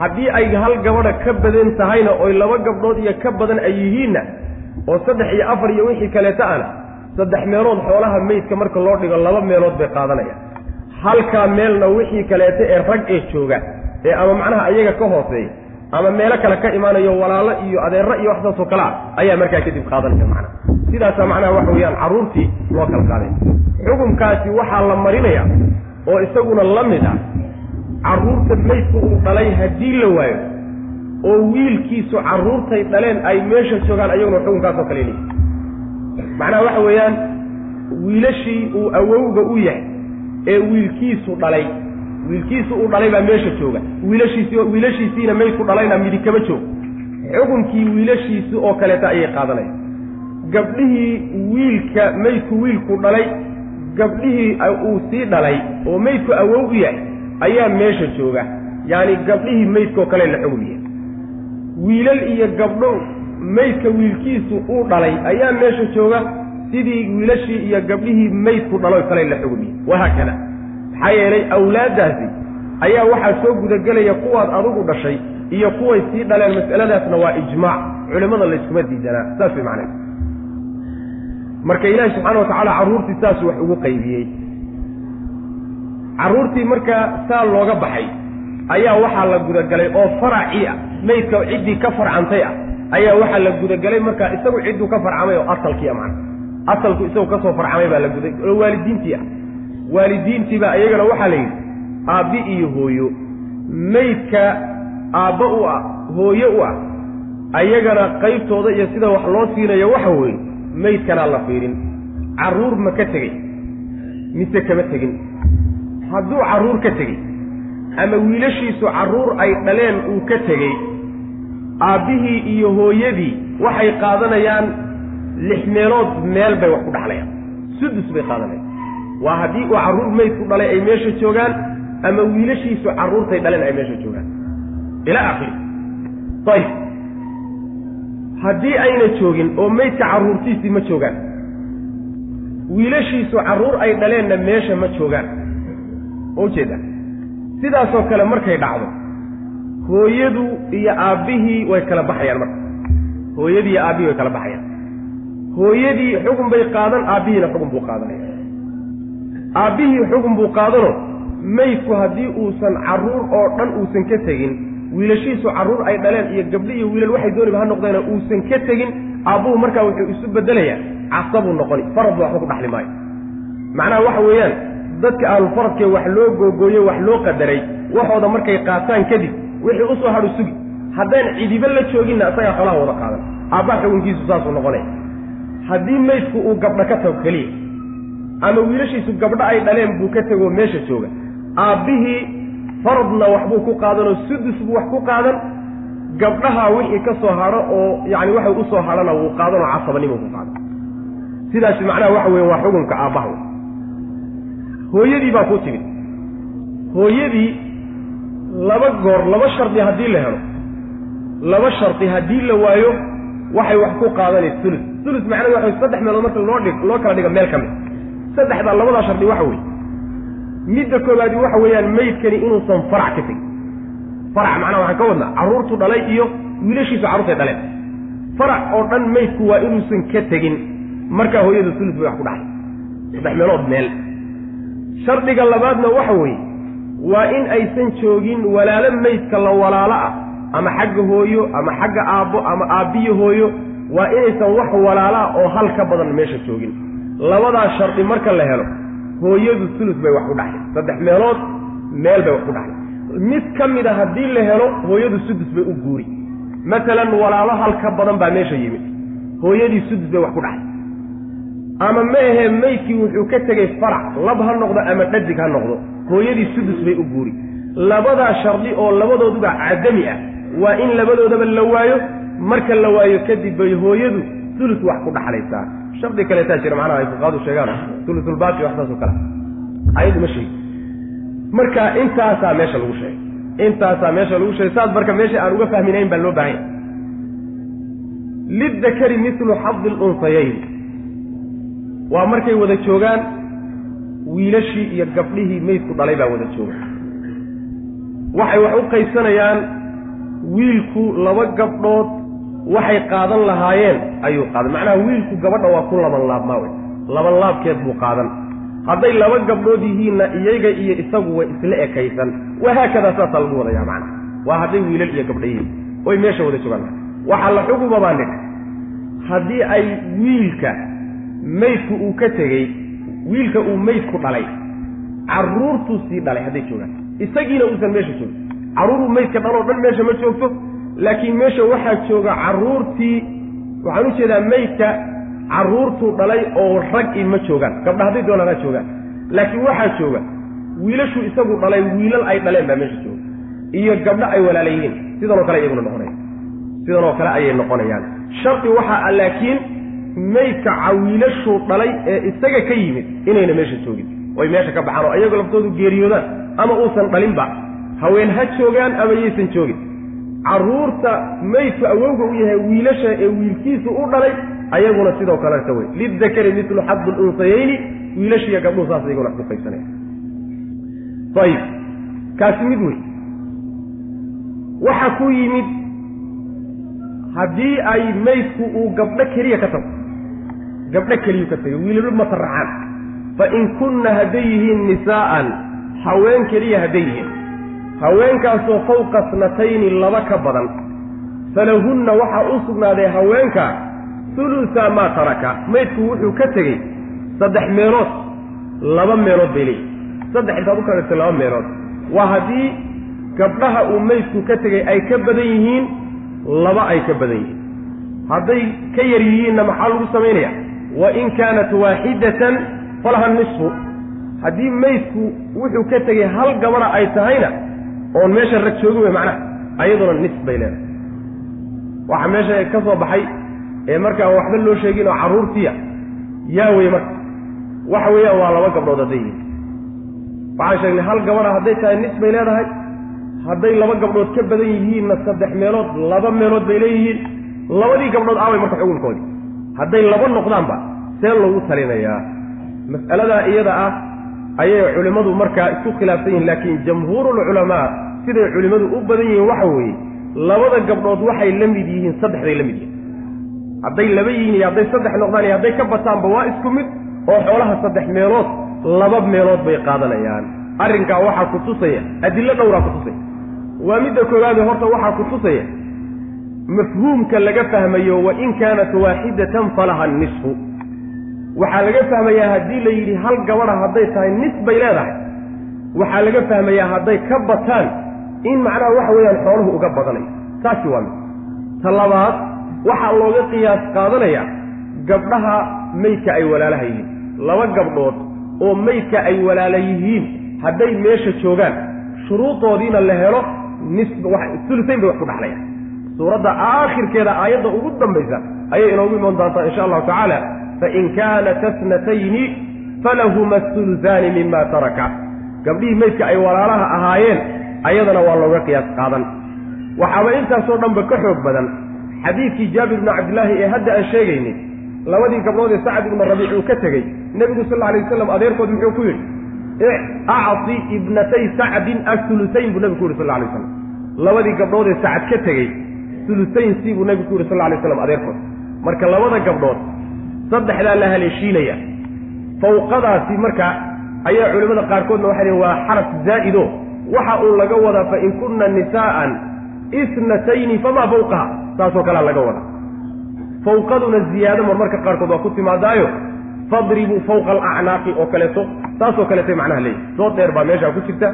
Haddii ay hal gabadha ka badan tahayna oy laba gabdhood iyo ka badan ay yihiinna oo saddex iyo afar iyo wixii kaleeta ana saddex meelood xoolaha meydka marka loo dhigo laba meelood bay qaadanayaan. Halkaa meelna wixii kaleeta ee rag ee jooga ee ama macnaha ayaga ka hooseeya ama meelo kale ka imaanayo walaalo iyo adeero iyo waxsaasoo kale ah ayaa markaa kadib qaadanaya macnaha sidaasaa macnaha waxa weeyaan carruurtii loo kala qaaday xukunkaasi waxaa la marinaya oo isaguna la mid ah carruurta maydku uu dhalay haddii la waayo oo wiilkiisu carruurtay dhaleen ay meesha joogaan ayaguna xukunkaasoo kale leeyihi macnaha waxa weeyaan wiilashii uu awowga u yahay ee wiilkiisu dhalay wiilkiisu uu dhalay baa meesha jooga. Wiilashiisi wiilashiisiina maydku dhalayna midi kama joogo. Xukunkii wiilashiisi oo kaleeta ayay qaadanayaan. Gabdhihii wiilka meydku wiilku dhalay gabdhihii uu sii dhalay oo meydku awow u yahay ayaa meesha jooga. Yacani gabdhihii meydkaoo kale la xugum yahay. Wiilal iyo gabdho meydka wiilkiisu uu dhalay ayaa meesha jooga. Sidii wiilashii iyo gabdhihii meydku dhalo kale la xugum yahay. Wahaakada maxaa yeelay awlaaddaasi ayaa waxaa soo gudagelaya kuwaad adugu dhashay iyo kuway sii dhaleen mas'aladaasna waa ijmaac. Culimmada layskuma diidanaa saas way macnaha marka ilaahi subxaana wa tacaala carruurtii saasuu wax ugu qaybiyey. Carruurtii markaa saa looga baxay ayaa waxaa la gudagalay oo faracii ah. Meydka ciddii ka farcantay ah ayaa waxaa la gudagelay markaa isagu cidduu ka farcamay oo asalkii a macna asalku isagu ka soo farcamay baa la guda waalidiintii ah waalidiintiibaa iyagana waxaa la yidhi aabbi iyo hooyo meydka aabba u ah hooye u ah ayagana qaybtooda iyo sida wax loo siinayo waxa weeye meydkanaa la fiirin. Carruur ma ka tegey mise kama tegin. Hadduu carruur ka tegey ama wiilashiisu carruur ay dhaleen uu ka tegey aabbihii iyo hooyadii waxay qaadanayaan lix meelood meel bay wax ku dhaxlayaan. Sudus bay qaadanayaan waa haddii uu carruur meydku dhalay ay meesha joogaan ama wiilashiisu carruurtay dhaleen ay meesha joogaan. Ilaa akhiri ayib haddii ayna joogin oo meydka carruurtiisii ma joogaan wiilashiisu carruur ay dhaleenna meesha ma joogaan. Ma ujeeda sidaasoo kale markay dhacdo hooyadu iyo aabbihii way kala baxayaan marka. Hooyadii iyo aabbihii way kala baxayaan. Hooyadii xugun bay qaadan aabbihiina xugun buu qaadanaya aabbihii xugun buu qaadano meydku haddii uusan carruur oo dhan uusan ka tegin wiilashiisu carruur ay dhaleen iyo gabdhi iyo wiilal waxay dooniba ha noqdeena uusan ka tegin aabbuhu markaa wuxuu isu bedelayaa casabuu noqoni faradba waxba ku dhaxli maayo. Macnaha waxa weeyaan dadka ahlufaradkee wax loo googooye wax loo qadaray waxooda markay qaataan kadib wixii u soo hadhu sugi haddaan cidiba la jooginna isagaa xoolaha wada qaadan. Aabbaa xugunkiisu saasuu noqonaya haddii meydku uu gabdho ka tago keliya ama wiilashiisu gabdho ay dhaleen buu ka tegoo meesha jooga. Aabbihii faradna waxbuu ku qaadanoo sudus buu wax ku qaadan. Gabdhaha wixii ka soo hadho oo yacani waxay u soo hadhana wuu qaadanoo casabanimuu ku qaadan. Sidaasi macnaha waxa weeye waa xukunka aabbaha hooyadii baa kuu timid hooyadii laba goor laba shardi haddii la helo laba shardi haddii la waayo waxay wax ku qaadanay ulus ulus macnahedu waxa saddex meelood marka loo dhig loo kala dhiga meel ka mid saddexdaa labadaa shardi waxa weeye. Midda koobaadi waxa weeyaan meydkani inuusan farac ka tegin. Farac macnaha waxaan ka wadnaa carruurtu dhalay iyo wiilashiisu carruurtay dhaleen. Farac oo dhan meydku waa inuusan ka tegin. Markaa hooyada ulus bay wax ku dhaxay saddex meelood meel. Shardiga labaadna waxa weeye waa in aysan joogin walaalo meydka la walaalo ah ama xagga hooyo ama xagga aabbo ama aabbiyo hooyo waa inaysan wax walaala oo hal ka badan meesha joogin labadaa shardi marka la helo hooyadu sulus bay wax ku dhaxlay saddex meelood meel bay wax ku dhaxlay mid ka mid a haddii la helo hooyadu sudus bay u guuri. Matalan walaalo hal ka badan baa meesha yimid. Hooyadii sudus bay wax ku dhaxlay ama ma ahee meydkii wuxuu ka tegey farac lab ha noqdo ama dhadig ha noqdo hooyadii sudus bay u guuri. Labadaa shardi oo labadooduba cadami ah waa in labadoodaba la waayo. Marka la waayo kadib bay hooyadu sulus wax ku dhaxlaysaa shardi kaleetaa jira macnaha ay fuqaadu sheegaan. Sulusulbaaqi wax saasoo kale. Ayadu ma sheegi marka intaasaa meesha lagu sheegay. Intaasaa meesha lagu sheegay. Saas marka meesha aan uga fahminayn baa loo baahanya lidakari milu xadi lunsayayn waa markay wada joogaan wiilashii iyo gabdhihii meydku dhalay baa wada jooga. Waxay wax u qaybsanayaan wiilku laba gabdhood waxay qaadan lahaayeen ayuu qaadan. Macnaha wiilku gabadha waa ku laban laabmaa wey laban laabkeed buu qaadan. Hadday laba gabdhood yihiinna iyaga iyo isagu way isla ekaysan. Wahaakadaa saasaa lagu wadayaa macnaha. Waa hadday wiilal iyo gabdha yihiin. Oy meesha wada joogaan. Waxaa la xuguma baan nidhi. Haddii ay wiilka meydku uu ka tegey wiilka uu meydku dhalay carruurtuu sii dhalay hadday joogaan. Isagiina uusan meesha joogin. Carruuruu meydka dhaloo dhan meesha ma joogto laakiin meesha waxaa jooga carruurtii waxaan u jeedaa meydka carruurtuu dhalay oo rag i ma joogaan. Gabdha hadday doonaan ha joogaan. Laakiin waxaa jooga wiilashuu isagu dhalay wiilal ay dhaleen baa meesha jooga. Iyo gabdho ay walaala yihiin sidanoo kale iyaguna noqonaya sidanoo kale ayay noqonayaan. Shardi waxaa ah laakiin meydka cawiilashuu dhalay ee isaga ka yimid inayna meesha joogin. Oy meesha ka baxaan oo iyagoo laftoodu geeriyoodaan ama uusan dhalinba. Haween ha joogaan ama yaysan joogin carruurta meydku awowga u yahay wiilasha ee wiilkiisu u dhalay ayaguna sidoo kaleta wey lidakari mitlu xaddu lunsayayni wiilashiiyo gabdhuhu saas iyaguna wax ku qaybsanaya ayib kaasi mid wey waxa ku yimid haddii ay meydku uu gabdho keliya ka tago gabdho keliyuu ka tagay wiilalo mataraxaan fa in kunna hadday yihiin nisaa'an haween keliya hadday yihiin haweenkaasoo fawqa snatayni laba ka badan. Falahunna waxaa u sugnaaday haweenka hulusa maa taraka. Maydku wuxuu ka tegey saddex meelood laba meelood bay leeyihiin saddex intaad u kadhigtay laba meelood. Waa haddii gabdhaha uu maydku ka tegey ay ka badan yihiin laba ay ka badan yihiin. Hadday ka yar yihiinna maxaa lagu samaynaya wa in kaanat waaxidatan falaha nisfu. Haddii maydku wuxuu ka tegey hal gabadha ay tahayna oon meesha rag joogi wey macnaha ayaduna nis bay leedahay. Waxaa meesha ka soo baxay ee markaa waxba loo sheegin oo carruurtiya yaa wey marka. Waxa weeyaan waa laba gabdhood hadday yihiin waxaan sheegnay hal gabadha hadday tahay nis bay leedahay hadday laba gabdhood ka badan yihiinna saddex meelood laba meelood bay leeyihiin labadii gabdhood aaway marka xukunkoodii. Hadday laba noqdaanba see loogu talinayaa. Mas'aladaa iyada ah ayay culimmadu markaa isku khilaafsan yihiin laakiin jamhuurulculamaa siday culimmadu u badan yihiin waxa weeye labada gabdhood waxay la mid yihiin saddexday la mid yihiin. Hadday laba yihiin iyo hadday saddex noqdaan iyo hadday ka bataanba waa isku mid oo xoolaha saddex meelood laba meelood bay qaadanayaan. Arrinkaa waxaa ku tusaya adillo dhowraa ku tusaya. Waa midda koowaade horta waxaa ku tusaya mafhuumka laga fahmayo wa in kaanat waaxidatan falaha nisfu waxaa laga fahmayaa haddii la yidhi hal gabadha hadday tahay nis bay leedahay. Waxaa laga fahmayaa hadday ka bataan in macnaha waxa weeyaan xooluhu uga badanayo taasi waa mid. Ta labaad waxaa looga qiyaas qaadanaya gabdhaha meydka ay walaalaha yihiin. Laba gabdhood oo meydka ay walaala yihiin hadday meesha joogaan shuruudoodiina la helo nis sulusayn bay wax ku dhaxlayaan. Suuradda aakhirkeeda aayadda ugu dambaysa ayay inoogu iman doontaa insha allahu tacaala fain kaanat asnatayni falahuma sulusaani mima taraka gabdhihii meydka ay walaalaha ahaayeen ayadana waa looga qiyaas qaadan waxaaba intaasoo dhanba ka xoog badan xadiidkii jaabir ibnu cabdillaahi ee hadda aan sheegaynay labadii gabdhood ee sacad ibnu rabiic uu ka tegey nebigu sal alay wasalam adeerkood muxuu ku yidhi acti ibnatay sacdin asulusayn buu nebigu ku yidhi sal alay waslam labadii gabdhood ee sacad ka tegey sulusayn si buu nebigu ku yidhi sal alay waslam adeerkood marka labada gabdhood saddexdaa la haleeshiinaya. Fawqadaasi marka ayaa culimmada qaarkoodna waxay lehin waa xaraf zaa'ido waxa uu laga wadaa fa in kunna nisaa'an isnatayni famaa fawqaha saasoo kalea laga wadaa. Fawqaduna ziyaado marmarka qaarkood waa ku timaadaayo fadribuu fawqa alacnaaqi oo kaleeto. Saasoo kaleetay macnaha leeyihi soo dheer baa meeshaa ku jirta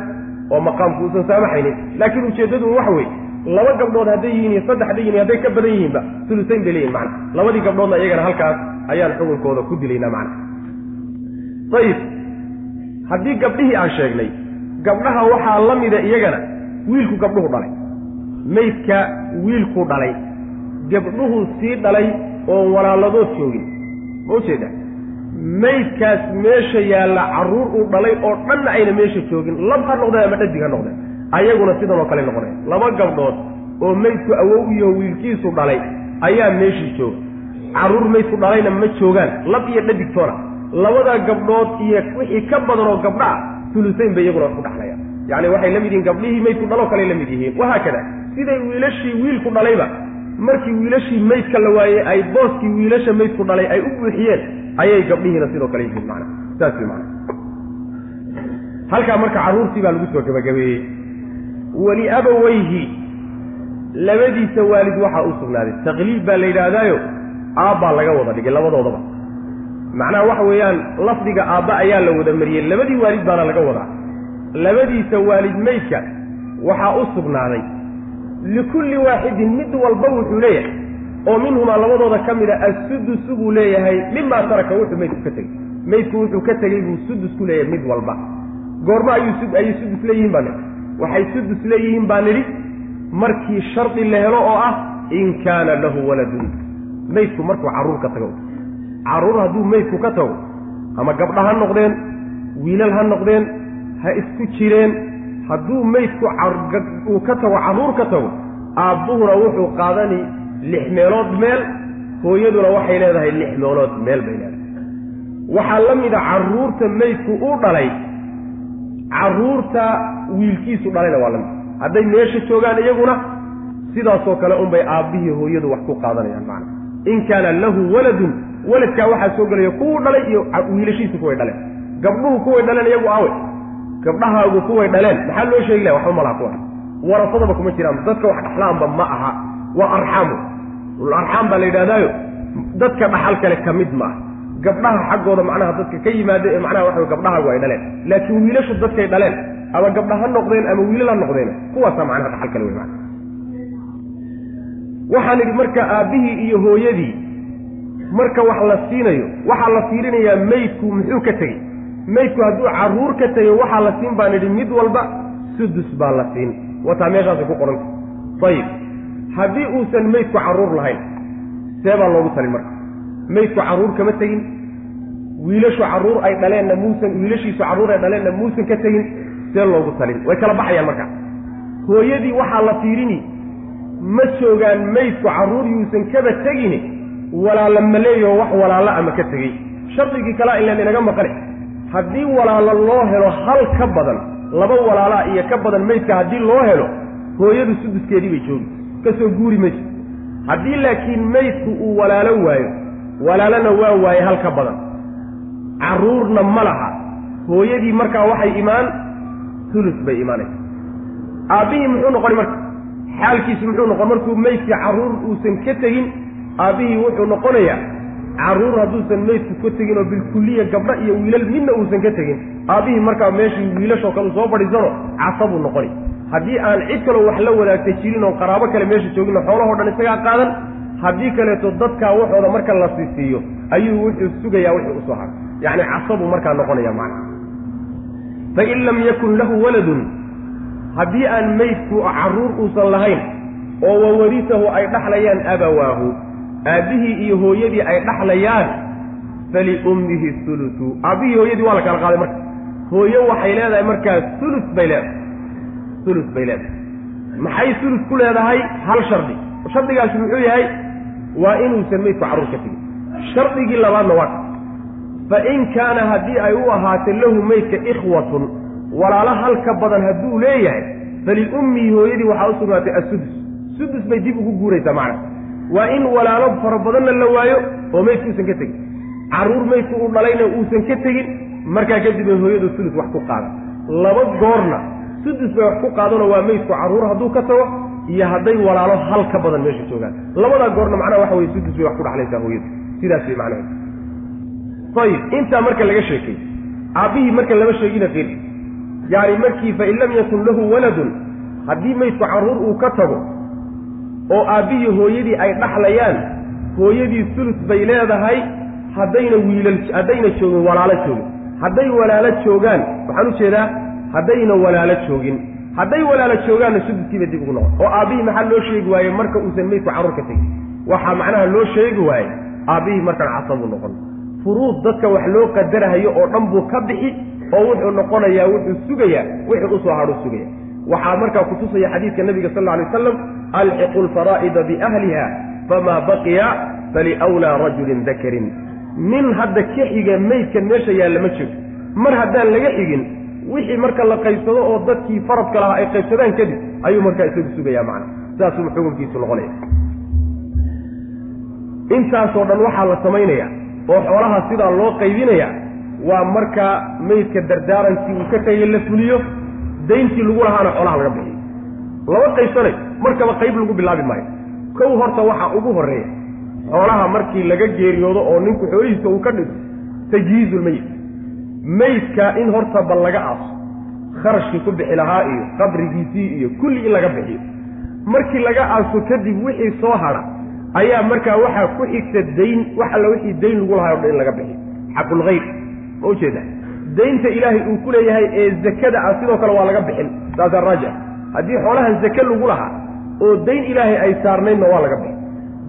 oo maqaamku uusan saamaxaynin. Laakiin ujeeddadu waxa weeye laba gabdhood hadday yihiin iyo saddex hadday yihiin hadday ka badan yihiinba sulusayn bay leeyihiin macna. Labadii gabdhoodna iyagana halkaas ayaan xukunkooda ku dilaynaa macna. Ayib haddii gabdhihii aan sheegnay gabdhaha waxaa la mida iyagana wiilku gabdhuhu dhalay. Maydka wiilku dhalay. Gabdhuhu sii dhalay oon walaaladood joogin ma ujeeda maydkaas meesha yaalla carruur uu dhalay oo dhanna ayna meesha joogin. Lab ha noqdeen ama dhadig ha noqdeen ayaguna sidan oo kale noqonaya laba gabdhood oo maydku awow iyo wiilkiisu dhalay ayaa meeshii jooga. Carruur maydku dhalayna ma joogaan. Lab iyo dhadigtoona labadaa gabdhood iyo wixii ka badan oo gabdha ah sulusayn bay iyaguna ku dhaxlayaan yacni waxay la mid yihiin gabdhihii maydku dhaloo kale la mid yihiin. Wahaakada siday wiilashii wiilku dhalayba markii wiilashii maydka la waayey ay booskii wiilasha maydku dhalay ay u buuxiyeen ayay gabdhihiina sidoo kale yihiin macna. Saas wey macna. Halkaa marka carruurtii baa lagu soo gabagabeeyey weli abaweyhi labadiisa waalid waxaa u sugnaaday. Taqliib baa la yidhaahdaayo aabbaa laga wada dhigay labadoodaba. Macnaha waxa weeyaan lafdiga aabba ayaa la wada mariyey labadii waalid baana laga wadaa. Labadiisa waalid maydka waxaa u sugnaaday. Likulli waaxidin mid walba wuxuu leeyahay oo minhumaa labadooda ka mid a assudusu buu leeyahay mimaa taraka wuxuu maydku ka tegey. Maydku wuxuu ka tegey buu sudus ku leeyahay mid walba. Goormo ayuu ayay sudus leeyihiin baa waxay sudus leeyihiin baa nidhi markii shardi la helo oo ah in kaana lahu waladun. Maydku markuu carruur ka tago. Carruur hadduu meydku ka tago ama gabdha ha noqdeen wiilal ha noqdeen ha isku jireen hadduu meydku uu ka tago carruur ka tago aabbuhuna wuxuu qaadani lix meelood meel hooyaduna waxay leedahay lix meelood meel bay leedahay. Waxaa la mida carruurta meydku u dhalay carruurta wiilkiisu dhalayna waa la mid hadday meesha joogaan iyaguna sidaasoo kale unbay aabbihii hooyadu wax ku qaadanayaan macna. In kaana lahu waladun waladkaa waxaa soo gelaya kuwuu dhalay iyo wiilashiisu kuway dhaleen. Gabdhuhu kuway dhaleen iyagu awe gabdhahaagu kuway dhaleen. Maxaa loo sheegi laha waxba malaha kuwa warasadaba kuma jiraan. Dadka wax dhaxlaanba ma aha. Waa arxaamu. Arxaam baa la yidhahdaayo dadka dhaxal kale ka mid maaha gabdhaha xaggooda macnaha dadka ka yimaada ee macnaha waxa gabdhahaagu ay dhaleen laakiin wiilashu dadkay dhaleen. Ama gabdha ha noqdeen ama wiilal ha noqdeen. Kuwaasaa macnaha dhaxal kale wey mana waxaan idhi marka aabbihii iyo hooyadii marka wax la siinayo waxaa la fiirinayaa meydku muxuu ka tegey? Meydku hadduu carruur ka tegayo waxaa la siin? Baan idhi mid walba sudus baa la siin. Wataa meeshaasay ku qoranta ayib haddii uusan meydku carruur lahayn see baa loogu talin marka meydku carruur kama tegin wiilashu carruur ay dhaleenna muusan wiilashiisu carruur ay dhaleenna muusan ka tegin see loogu talin. Way kala baxayaan marka. Hooyadii waxaa la fiirini ma joogaan meydku carruur yuusan kaba tegini walaala maleeyo wax walaalla ama ka tegey. Shardigii kalaa ilan inaga maqane haddii walaalo loo helo hal ka badan laba walaalaa iyo ka badan meydka haddii loo helo hooyadu suduskeedii bay joogi ka soo guuri mayso haddii laakiin meydku uu walaalo waayo walaalana waa waaye hal ka badan. Carruurna ma laha. Hooyadii markaa waxay imaan hulus bay imaanaysa aabbihii muxuu noqoni marka? Xaalkiisu muxuu noqon markuu meydkii carruur uusan ka tegin aabbihii wuxuu noqonayaa carruur hadduusan meydku ka tegin oo bilkulliya gabdho iyo wiilal midna uusan ka tegin aabbihii markaa meeshii wiilashoo kale soo fadhiisano casabuu noqoni haddii aan cid kaloo wax la wadaagta jirin oo qaraabo kale meesha joogino xoolahoo dhan isagaa qaadan haddii kaleeto dadkaa waxooda marka la siisiiyo ayuu wuxuu sugayaa wuxuu u soo haray yacni casabuu markaa noqonaya macna. Fain lam yakun lahu waladun haddii aan meydku carruur uusan lahayn oo wawarisahu ay dhaxlayaan abawaahu aabbihii iyo hooyadii ay dhaxlayaan faliummihi hulusu aabbihii hooyadii waa la kala qaaday marka. Hooyo waxay leedahay markaa hulus bay leedahay. Hulus bay leedahay. Maxay hulus ku leedahay? Hal shardi. Shardigaasi muxuu yahay waa inuusan meydku carruur ka tegin shardigii labaadna waa ka. Fa in kaana haddii ay u ahaatay lahu meydka ikhwatun walaalo hal ka badan hadduu leeyahay faliummihi hooyadii waxaa u sugnaatay assudus. Sudus bay dib ugu guuraysaa macna waa in walaalo fara badanna la waayo oo meydku uusan ka tegin. Carruur meydku uu dhalayna uusan ka tegin markaa kadib bay hooyadu sudus wax ku qaada laba goorna sudus bay wax ku qaadano waa meydku carruur hadduu ka tago iyo hadday walaalo hal ka badan meesha joogaan. Labadaa goorna macnaha waxa weye sudus bay wax ku dhaxlaysaa hooyadu sidaas bay macnaheedu. Ayib intaa marka laga sheekay aabbihii marka lama sheegina fir yaani markii fain lam yakun lahu waladun haddii meydku carruur uu ka tago oo aabbihii hooyadii ay dhaxlayaan hooyadii sulus bay leedahay haddayna wiilal haddayna joogin walaalo joogin hadday walaalo joogaan waxaan u jeedaa haddayna walaalo joogin hadday walaalo joogaanna suduskiiba dib ugu noqon. Oo aabbihii maxaa loo sheegi waaye marka uusan meydku carruur ka tegin waxaa macnaha loo sheegi waaye aabbihii markaan casabuu noqon. Furuud dadka wax loo qadarahayo oo dhan buu ka bixi oo wuxuu noqonayaa wuxuu sugayaa wixii u soo hadhuu sugaya waxaa markaa kutusaya xadiidka nabiga sal alay waslam alxiqu lfaraa'ida biahliha famaa baqiya faliwlaa rajulin dakarin. Nin hadda ka xiga meydkan meesha yaalla ma jiro. Mar haddaan laga xigin wixii marka la qaybsado oo dadkii faradka lahaa ay qaybsadaan kadib ayuu markaa isagu sugayaa macna. Saasuu xukunkiisu noqonaya intaasoo dhan waxaa la samaynaya oo xoolaha sidaa loo qaybinaya waa markaa meydka dardaarankii uu ka tegay la fuliyo dayntii lagu lahaana xoolaha laga bixiyo laba qaybsanay markaba qayb lagu bilaabi maayo. Kow horta waxaa ugu horreeya xoolaha markii laga geeriyoodo oo ninku xoolihiisa uu ka dhigo tajhiizulmeyit meydka in horta bal laga aaso kharashkii ku bixi lahaa iyo qabrigiisii iyo kulli in laga bixiyo. Markii laga aaso kadib wixii soo hadha ayaa markaa waxaa ku xigta dayn wax alla wixii dayn lagu lahay o dhan in laga bixiyo. Xaqulhayr ma ujeeda daynta ilaahay uu ku leeyahay ee zakada ah sidoo kale waa laga bixin. Saasaa raajic haddii xoolahan zake lagu lahaa oo dayn ilaahay ay saarnaydna waa laga bixin.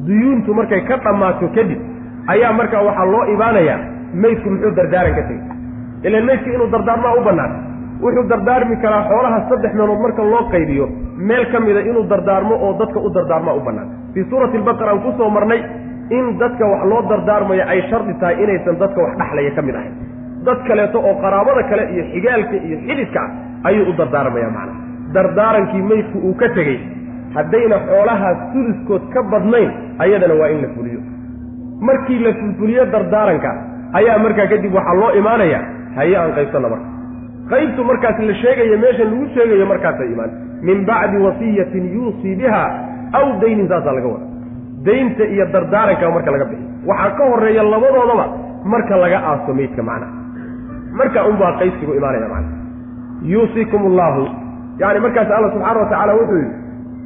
Duyuuntu markay ka dhammaato kadib ayaa markaa waxaa loo imaanayaa meydku muxuu dardaaran ka tegey ilan meydka inuu dardaarmaa u bannaan. Wuxuu dardaarmi karaa xoolaha saddex meelood marka loo qaybiyo. Meel ka mida inuu dardaarmo oo dadka u dardaarmaa u bannaan. Fii suurati albaqara aan ku soo marnay in dadka wax loo dardaarmayo ay shardi tahay inaysan dadka wax dhaxlaya ka mid ahayn. Dad kaleeto oo qaraabada kale iyo xigaalka iyo xididka ah ayuu u dardaarmaya macna. Dardaarankii meydku uu ka tegey. Haddayna xoolahaas suliskood ka badnayn ayadana waa in la fuliyo. Markii la fulfuliyo dardaaranka ayaa markaa kadib waxaa loo imaanaya haye aan qaybsanna marka qaybtu markaas la sheegayo meesha lagu sheegayo markaasay imaan. Min bacdi wasiyatin yuusii biha aw daynin saasaa laga wada daynta iyo dardaaranka marka laga bixiyo. Waxaa ka horreeya labadoodaba marka laga aaso meydka macnaha. Marka unbaa qaybsigu imaanaya macnaha. Yuusiikum allahu yani markaas alla subxaana watacaala wuxuu yidhi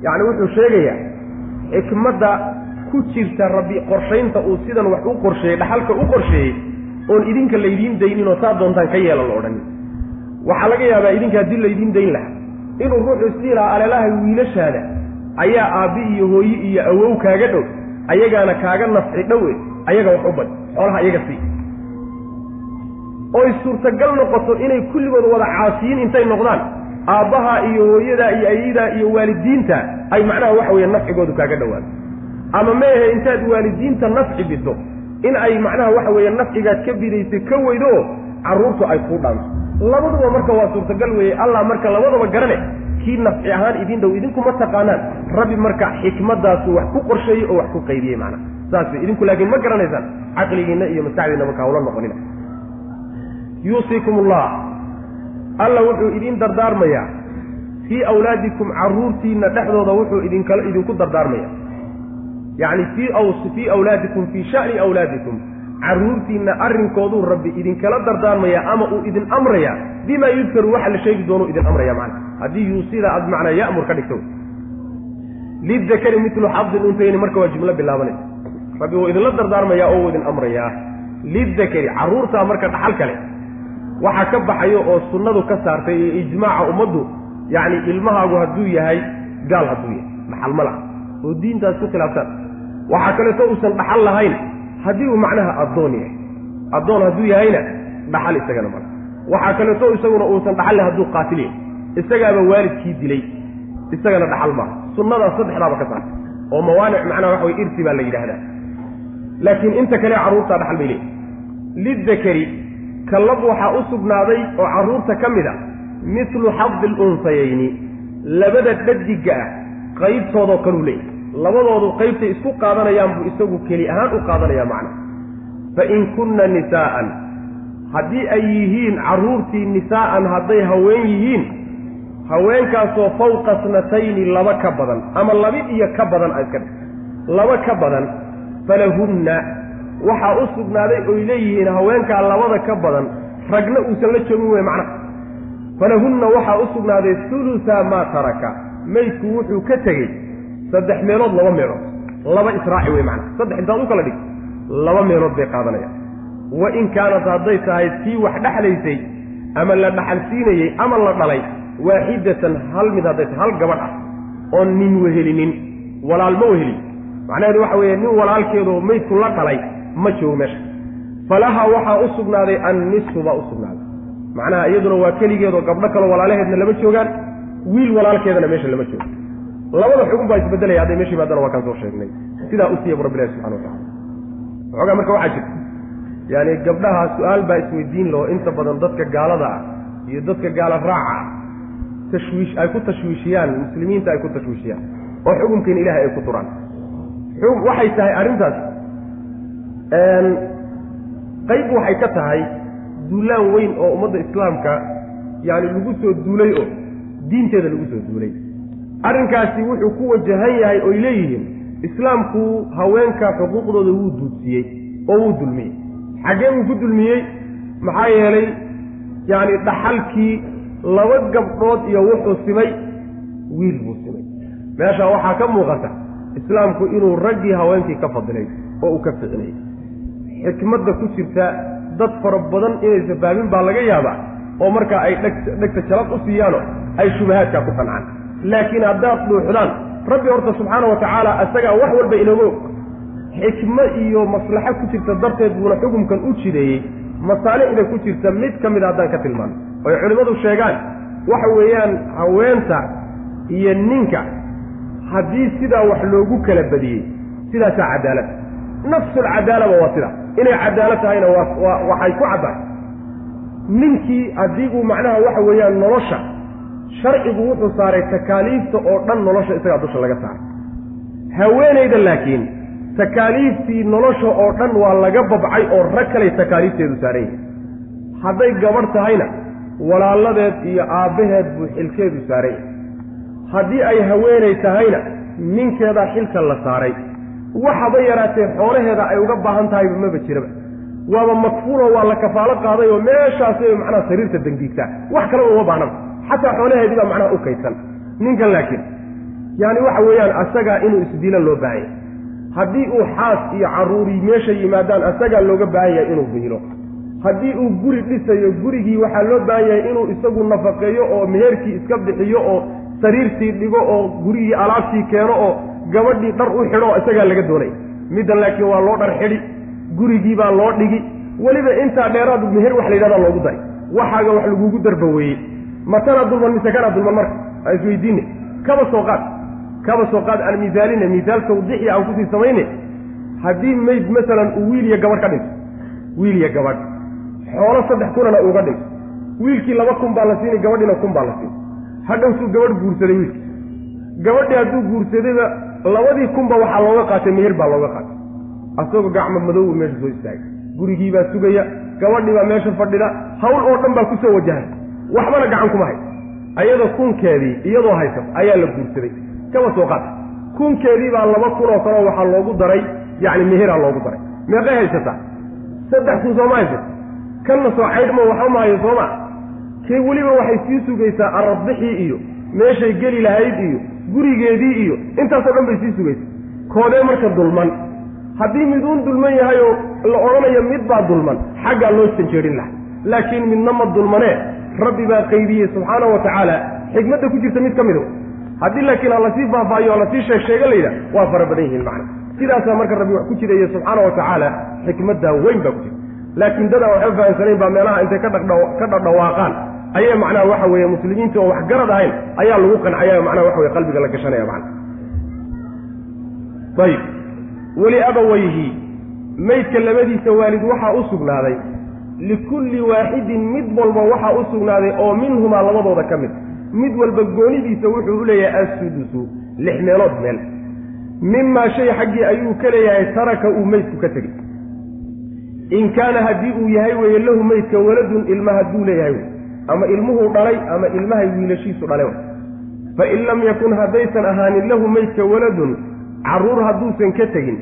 yani wuxuu sheegayaa xikmadda ku jirta rabbi qorshaynta uu sidan wax u qorsheeyey dhaxalka u qorsheeyey oon idinka laydiin daynin oo saa doontaan ka yeela la odhanin. Waxaa laga yaabaa idinka haddii laydiin dayn lahaa. Inuu ruuxu isdii lahaa aleelahay wiilashaada ayaa aabbi iyo hooye iyo awow kaaga dhow ayagaana kaaga nafci dhowe ayaga wax u bad xoolaha iyaga sii. Oy suurtagal noqoto inay kulligood wada caasiyiin intay noqdaan aabbaha iyo hooyadaa iyo ayadaa iyo waalidiinta ay macnaha waxa weeye nafcigoodu kaaga dhowaan ama meehe intaad waalidiinta nafci bido in ay macnaha waxa weeye nafcigaad ka bidaysay ka weydo oo carruurtu ay kuu dhaanto. Labaduba marka waa suurtagal weeye allah marka labadaba garane kii nafci ahaan idin dhow idinkuma taqaanaan. Rabbi marka xikmadaasu wax ku qorsheeyey oo wax ku qaybiyey macnaha saas idinku laakiin ma garanaysaan caqligiinna iyo maskaxdiinna marka hawla noqonina. Yuusiikum allah alla wuxuu idin dardaarmayaa. Fii awlaadikum carruurtiinna dhexdooda wuxuu idinkala idinku dardaarmaya yacni fii awlaadikum fii sha'ni awlaadikum. Carruurtiinna arrinkooduu rabbi idinkala dardaarmaya ama uu idin amraya bimaa yudkaru waxa la sheegi doonuu idin amraya macna. Haddii yuusida aad macnaa ya'mur ka dhigto lidakari mitlu xabdil untayni marka waa jumlo bilaabanaysa rabbi wuu idinla dardaarmayaa oo wuu idin amrayaa lidakari carruurtaa marka dhaxal kale. Waxaa ka baxayo oo sunnadu ka saartay iyo ijmaaca ummaddu yacni ilmahaagu hadduu yahay gaal hadduu yahay. Dhaxal oo diintaas ku khilaaftaan. Waxaa kaleeto uusan dhaxal lahayn. Haddii uu macnaha addoon yahay addoon hadduu yahayna dhaxal isagana mala waxaa kaleeto isaguna uusan dhaxal lahay hadduu qaatil yahay. Isagaaba waalidkii dilay isagana dhaxal maaha sunnadaas saddexdaaba ka saartay oo mawaanic macnaha waxa way irsi baa la yidhaahdaa. Laakiin inta kale carruurtaa dhaxal bay leeyihi lidakari kallab waxaa u sugnaaday oo carruurta ka mid a mitlu xadi lunsayayni labada dhadigga ah qaybtoodoo kaluu leeyahy labadoodu qaybtay isku qaadanayaan buu isagu keli ahaan u qaadanaya macna. Fa in kunna nisaa'an haddii ay yihiin carruurtii nisaa'an hadday haween yihiin haweenkaasoo fawqa snatayni laba ka badan ama labi iyo ka badan iska laba ka badan falahunna waxaa u sugnaaday oy leeyihiin haweenkaa labada ka badan ragna uusan la joogin wey macnaha falahunna waxaa u sugnaaday hulusaa maa taraka maydku wuxuu ka tegey saddex meelood laba meelood. Laba israaci wey macnaha saddex intaad u kala dhig laba meelood bay qaadanayaan. Wa in kaanat hadday tahay tii wax dhexlaysay ama la dhaxalsiinayey ama la dhalay waaxidatan hal mid hadday tahay hal gabadh ah oon nin wehelinin walaal ma wehelin. Macnaheedu waxa weeye nin walaalkeedu maydku la dhalay ma joogo meesha. Falaha waxaa u sugnaaday annisfu baa u sugnaaday. Macnaha iyaduna waa keligeedoo gabdho kaloo walaalaheedna lama joogaan wiil walaalkeedana meesha lama joogo labada xugun baa isbedelaya hadday meesha yimaadana waa kaan soo sheegnay. Sidaa u siiya bu rabbilahi subxana watacala waxoogaa marka waxaa jirta yaani gabdhaha su'aal baa isweydiin laho inta badan dadka gaalada ah iyo dadka gaala raaca ah tashwiish ay ku tashwiishiyaan muslimiinta ay ku tashwiishiyaan oo xukunkiina ilahay ay ku duraan. Waxay tahay arrintaas qayb waxay ka tahay duulaan weyn oo ummadda islaamka yaani lagu soo duulay oo diinteeda lagu soo duulay arrinkaasi wuxuu ku wajahan yahay oy leeyihiin islaamku haweenka xuquuqdooda wuu duudsiyey oo wuu dulmiyey. Xaggee wuu ku dulmiyey? Maxaa yeelay yacani dhaxalkii laba gabdhood iyo wuxuu simay wiil buu simay. Meesha waxaa ka muuqata islaamku inuu raggii haweenkii ka fadilay oo uu ka ficnay xikmadda ku jirta dad fara badan inaysa fahmin baa laga yaabaa oo markaa ay dheg dhegta jalab u siiyaano ay shubahaadkaa ku qancaan laakiin haddaad dhuuxdaan rabbi horta subxaana wa tacaala isagaa wax walba inooga og. Xikmo iyo maslaxo ku jirta darteed buuna xukumkan u jideeyey masaalixda ku jirta mid ka mida haddaan ka tilmaano. Oy culimmadu sheegaan waxa weeyaan haweenta iyo ninka haddii sidaa wax loogu kala badiyey sidaasaa cadaalad. Nafsulcadaalaba waa sidaa inay cadaalad tahayna waa waxay ku caddahay ninkii haddii uu macnaha waxa weeyaan nolosha sharcigu wuxuu saaray takaaliifta oo dhan nolosha isagaa dusha laga saaray. Haweenayda laakiin takaaliiftii nolosha oo dhan waa laga babcay oo rag kaley takaaliifteedu saaran yahay hadday gabadh tahayna walaaladeed iyo aabbaheed buu xilkeedu saaran yahay haddii ay haweenay tahayna ninkeedaa xilka la saaray. Waxaba yaraatee xoolaheeda ay uga baahan tahayba maba jiraba. Waaba makfuuloo waa la kafaalo qaaday oo meeshaasay macnaha sariirta dangiigtaa. Wax kaleba uma baahnaba xataa xoolaheedii baa macnaha u kaydsan ninkan laakiin yaani waxa weeyaan asagaa inuu isdila loo baahan yahay. Haddii uu xaas iyo carruuri meesha yimaadaan asagaa looga baahan yahay inuu biilo haddii uu guri dhisayo gurigii waxaa loo baahan yahay inuu isagu nafaqeeyo oo meherkii iska bixiyo oo sariirtii dhigo oo gurigii alaabtii keeno oo gabadhii dhar u xidho isagaa laga doonay. Middan laakiin waa loo dhar xidhi gurigii baa loo dhigi. Weliba intaa dheeraad meher wax la yidhahdaa loogu daray waxaaga wax lagugu darba weeye ma tanaa dulman mise kanaa dulman marka aan isweydiine. Kaba soo qaad kaba soo qaad aan misaaline misaal tawdiixi aan ku sii samayne haddii mayd masalan uu wiil iyo gabadh ka dhinto wiil iyo gabadh xoolo saddex kunana uuga dhinto wiilkii laba kun baa la siini gabadhiina kun baa la siini. Hadhowsuu gabadh guursaday wiilkii gabadhii hadduu guursadayba labadii kunba waxaa looga qaatay meher baa looga qaatay. Asagoo gacmo madow uu meesha soo istaagay gurigii baa sugaya gabadhii baa meesha fadhida hawl oo dhan baa ku soo wajahay waxbana gacan kuma hay ayadoo kunkeedii iyadoo haysato ayaa la guursaday. Kaba soo qaata. Kunkeedii baa laba kun oo kaleo waxaa loogu daray yacni meheraa loogu daray. Meeqay haysataa saddex kun sooma haysata kanna soo caydhmo waxba maayo sooma kii weliba waxay sii sugaysaa arabdixii iyo meeshay geli lahayd iyo gurigeedii iyo intaasoo dhan bay sii sugaysaa. Koodee marka dulman. Haddii miduun dulman yahay oo la odhanayo mid baa dulman xaggaa loo janjeerin lahay laakiin midna ma dulmanee rabbi baa qaybiyey subxaana wa tacaala xikmadda ku jirta mid ka mido. Haddii laakiin ha la sii faahfaahiyo o la sii sheeg waa fara badan yihiin macna. Sidaasaa marka rabbi wax ku jiraya subxaana wa tacaala xikmaddaa weyn baa ku jirta laakiin dad aan waxba fahamsanayn baa meelaha intay ka dhadha ka dhadhawaaqaan. Ayay macnaha waxa weeye muslimiinta oo wax garad ahayn ayaa lagu qancaya macnaha waxa weye qalbiga la gashanaya macna ayib. Weli abawayhi maydka labadiisa waalid waxaa u sugnaaday likulli waaxidin mid walba waxaa u sugnaaday oo minhumaa labadooda ka mid. Mid walba goonidiisa wuxuu u leeyahay assudusu lix meelood meel. Mimaa shay xaggii ayuu ka leeyahay taraka uu meydku ka tegey. In kaana haddii uu yahay weeye lahu meydka waladun ilma hadduu leeyahay wey ama ilmuhuu dhalay ama ilmahay wiilashiisu dhale fa in lam yakun haddaysan ahaanin lahu meydka waladun carruur hadduusan ka tegin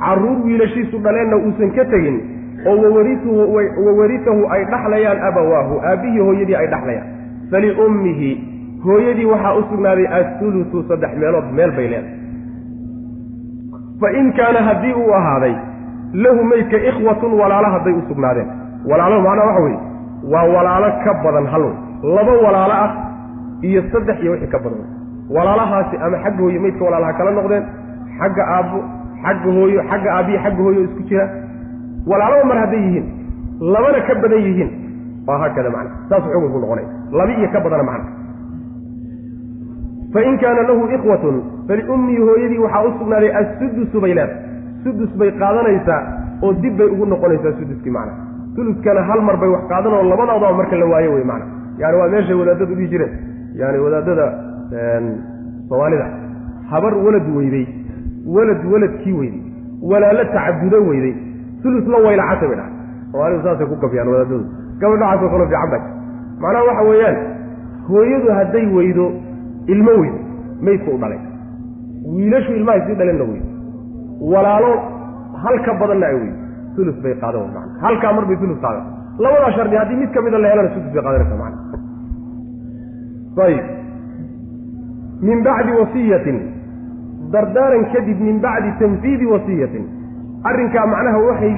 carruur wiilashiisu dhaleenna uusan ka tegin oo wawaritahu ay dhaxlayaan abawaahu aabbihii hooyadii ay dhaxlayaan. Faliummihi hooyadii waxaa u sugnaaday assulusu saddex meelood meel bay leedahay. Fa in kaana haddii uu ahaaday lahu meydka ikhwatun walaalo hadday u sugnaadeen. Walaalo macnaa waxa weeye waa walaalo ka badan hal laba walaalo ah iyo saddex iyo wixii ka badan walaalahaasi ama xagga hooye meydka walaalaha kala noqdeen xagga aabbo xagga hooyo xagga aabbihi xagga hooyo isku jira walaalaba mar hadday yihiin labana ka badan yihiin waa haakada macna. Saasuu xukunku noqonaya laba iyo ka badana macna. Fain kaana lahu ikhwatun faliummii hooyadii waxaa u sugnaaday assudusu bay leedahay. Sudus bay qaadanaysaa oo dib bay ugu noqonaysaa suduskii macna. Suluskana hal mar bay wax qaadanoo labadoodaba marka la waayo wey macna. Yani waa meeshay wadaadadu dhihi jireen. Yani wadaadada soomaalida habar walad weyday. Walad waladkii weyday. Walaalo tacabudo weyday sulus la waylacata bay dhahay soomaalidu saasay ku gafyaan wadaadadu. Gabadh nocaasoo kaloo fiican bay. Macnaha waxa weeyaan hooyadu hadday weydo ilmo weydo maydku u dhalay. Wiilashu ilmahay sii dhalenna weydo. Walaalo hal ka badanna ay weydo. Sulus bay qaadan mana halkaa mar bay sulus qaadan labadaa shardi haddii mid ka mida la helana sulus bay qaadanaysa mana ayib min bacdi wasiyatin. Dardaaran kadib min bacdi tanfiidi wasiyatin arrinkaa macnaha waxay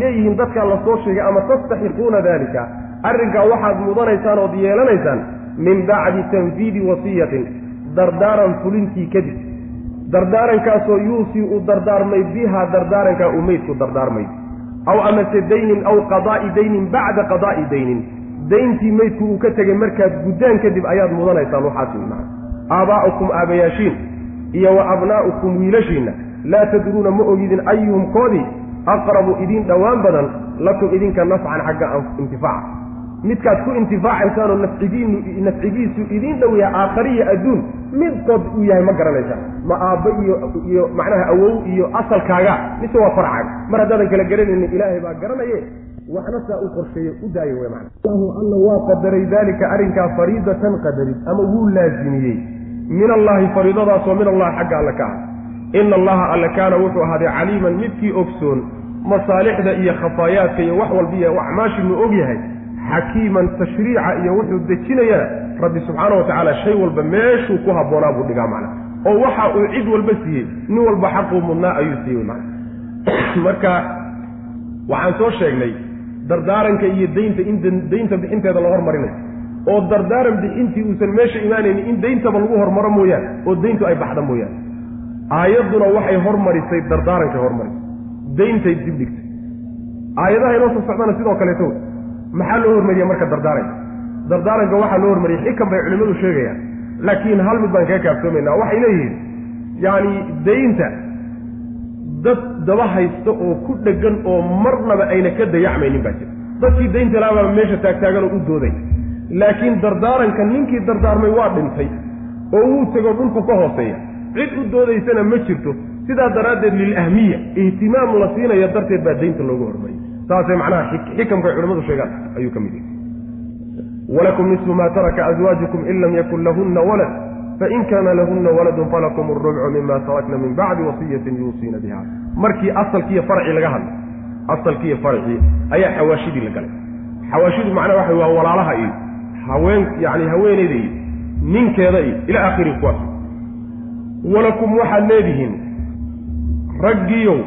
leeyihiin dadkaa la soo sheegay ama tastaxiquuna dalika arrinkaa waxaad mudanaysaan ood yeelanaysaan min bacdi tanfiidi wasiyatin dardaaran fulintii kadib. Dardaarankaasoo yuusii uu dardaarmay bihaa dardaarankaa uu meydku dardaarmay. Aw amase daynin aw qadaa'i daynin bacda qadaa'i daynin. Dayntii meydku uu ka tegay markaad guddaan kadib ayaad mudanaysaan waxaas aabaa'ukum aabayaashiin iyo wa abnaa'ukum wiilashiinna laa tadruuna ma ogidin ayuhum koodii aqrabu idiin dhowaan badan lakum idinka nafcan xagga intifaaca midkaad ku intifaacaysaan oo nafcigiisu idiin dhow yahay aakhariya adduun midkood uu yahay ma garanaysaa ma aabba iyo iyo macnaha awow iyo asalkaaga mise waa farcaaga mar haddaadan kala garanaynin ilaahay baa garanaye waxna saa u qorsheeye u daayo wey mana allahu alla waa qadaray daalika arrinkaa fariidatan qadarid ama wuu laazimiyey. Min allaahi fariidadaasoo min allahi xagga alle ka ah ina allaha alle kaana wuxuu ahaaday caliiman midkii ogsoon masaalixda iyo khafaayaadka iyo wax walbiiyo acmaashinu og yahay xakiiman tashriica iyo wuxuu dejinayana rabbi subxaana wa tacaala shay walba meeshuu ku habboonaa buu dhigaa macna oo waxa uu cid walba siiyey nin walba xaquu mudnaa ayuu siiyey mana marka waxaan soo sheegnay dardaaranka iyo daynta in daynta bixinteeda la hormarinayo oo dardaaran bixintii uusan meesha imaanaynin in dayntaba lagu hormaro mooyaane oo dayntu ay baxda mooyaane aayadduna waxay hormarisay dardaarankay hormarisay dayntay dib dhigtay. Aayadaha inoo soo socdana sidoo kaleeto maxaa loo hormariya marka dardaaranka dardaaranka waxaa loo hormariyay xikan bay culimmadu sheegayaan. Laakiin hal mid baan kaga kaaftoomaynaa waxay leeyihiin yacani daynta dad daba haysta oo ku dheggan oo marnaba ayna ka dayacmaynin baa jira. Dadkii daynta laabaa meesha taagtaaganoo u dooday. Laakiin dardaaranka ninkii dardaarmay waa dhintay oo wuu tego dhulku ka hooseeya cid u doodaysana ma jirto. Sidaa daraaddeed lilahmiya ihtimaam la siinaya darteed baa daynta loogu hormariyay saasay macnaha xikamkay culimmadu sheegaan ayuu ka mid yahay. Walakum nisfu maa taraka aswaajukum in lam yakun lahunna walad fain kaana lahunna waladun falakum arubcu mima tarakna min bacdi wasiyatin yuusiina biha. Markii asalkiiyo farcii laga hadlay asalkiiyo farcii ayaa xawaashidii la galay. Xawaashidu macnaha waxa waa walaalaha iyo haween yani haweeneyda iyo ninkeeda iyo ila aakhiri kuwaas walakum waxaad leedihiin. Raggiyow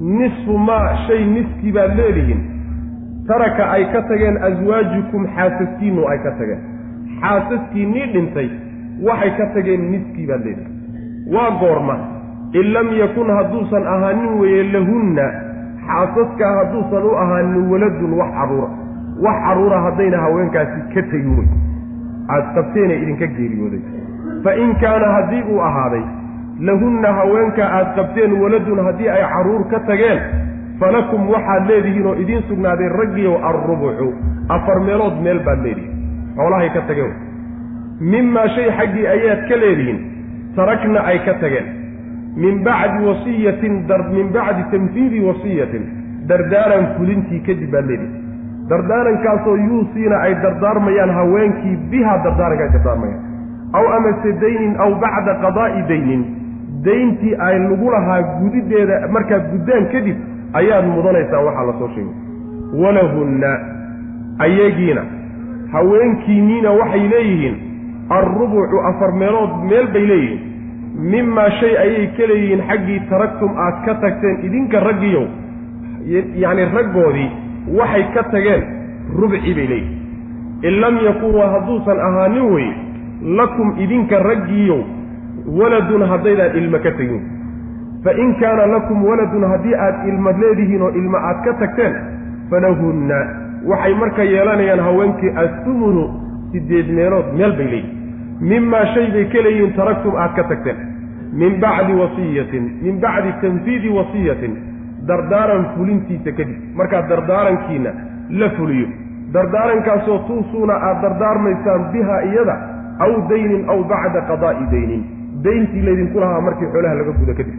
nisfu maa shay niskii baad leedihiin. Taraka ay ka tageen aswaajukum xaasaskiinnu ay ka tageen. Xaasaskiinnii dhintay waxay ka tageen niskii baad leedihiin. Waa goorma in lam yakun hadduusan ahaanin weeye lahunna xaasaskaa hadduusan u ahaanin waladun wax carruura wax carruura haddayna haweenkaasi ka tegin wey aad qabteenee idinka geeriyooday fa in kaana haddii uu ahaaday lahunna haweenka aad qabteen waladun haddii ay carruur ka tageen falakum waxaad leedihiin oo idiin sugnaaday raggiyow alrubucu afar meelood meel baad leedihiin. Xoolahay ka tageen. Mimaa shay xaggii ayaad ka leedihiin tarakna ay ka tageen. Min bacdi wasiyatin min bacdi tanfiidi wasiyatin dardaaran fulintii kadib baad leedihiin. Dardaarankaasoo yuusiina ay dardaarmayaan haweenkii bihaa dardaaranka ay dardaarmayaan aw amase daynin aw bacda qadaa'i daynin. Dayntii ay lagu lahaa gudideeda markaad guddaan kadib ayaad mudanaysaa waxaa la soo sheegay. Walahunna ayagiina haweenkiinniina waxay leeyihiin alrubucu afar meelood meel bay leeyihiin. Mimaa shay ayay ka leeyihiin xaggii taragtum aad ka tagteen idinka raggiyow yacni raggoodii waxay ka tageen rubci bay leeyihiin. In lam yakun hadduusan ahaanin weye lakum idinka raggiiyow waladun haddaydaan ilmo ka tegin. Fa in kaana lakum waladun haddii aad ilma leedihiin oo ilmo aad ka tagteen falahunna. Waxay marka yeelanayaan haweenkii assumunu siddeed meelood meel bay leeyihiin mimaa shay bay ka leeyihiin taragtum aad ka tagteen. Min bacdi wasiyatin min bacdi tanfiidi wasiyatin. Dardaaran fulintiisa kadib. Markaad dardaarankiina la fuliyo. Dardaarankaasoo tuusuuna aad dardaarmaysaan biha iyada aw daynin aw bacda qadaa'i daynin. Dayntii laydinku lahaa markii xoolaha laga gudo kadib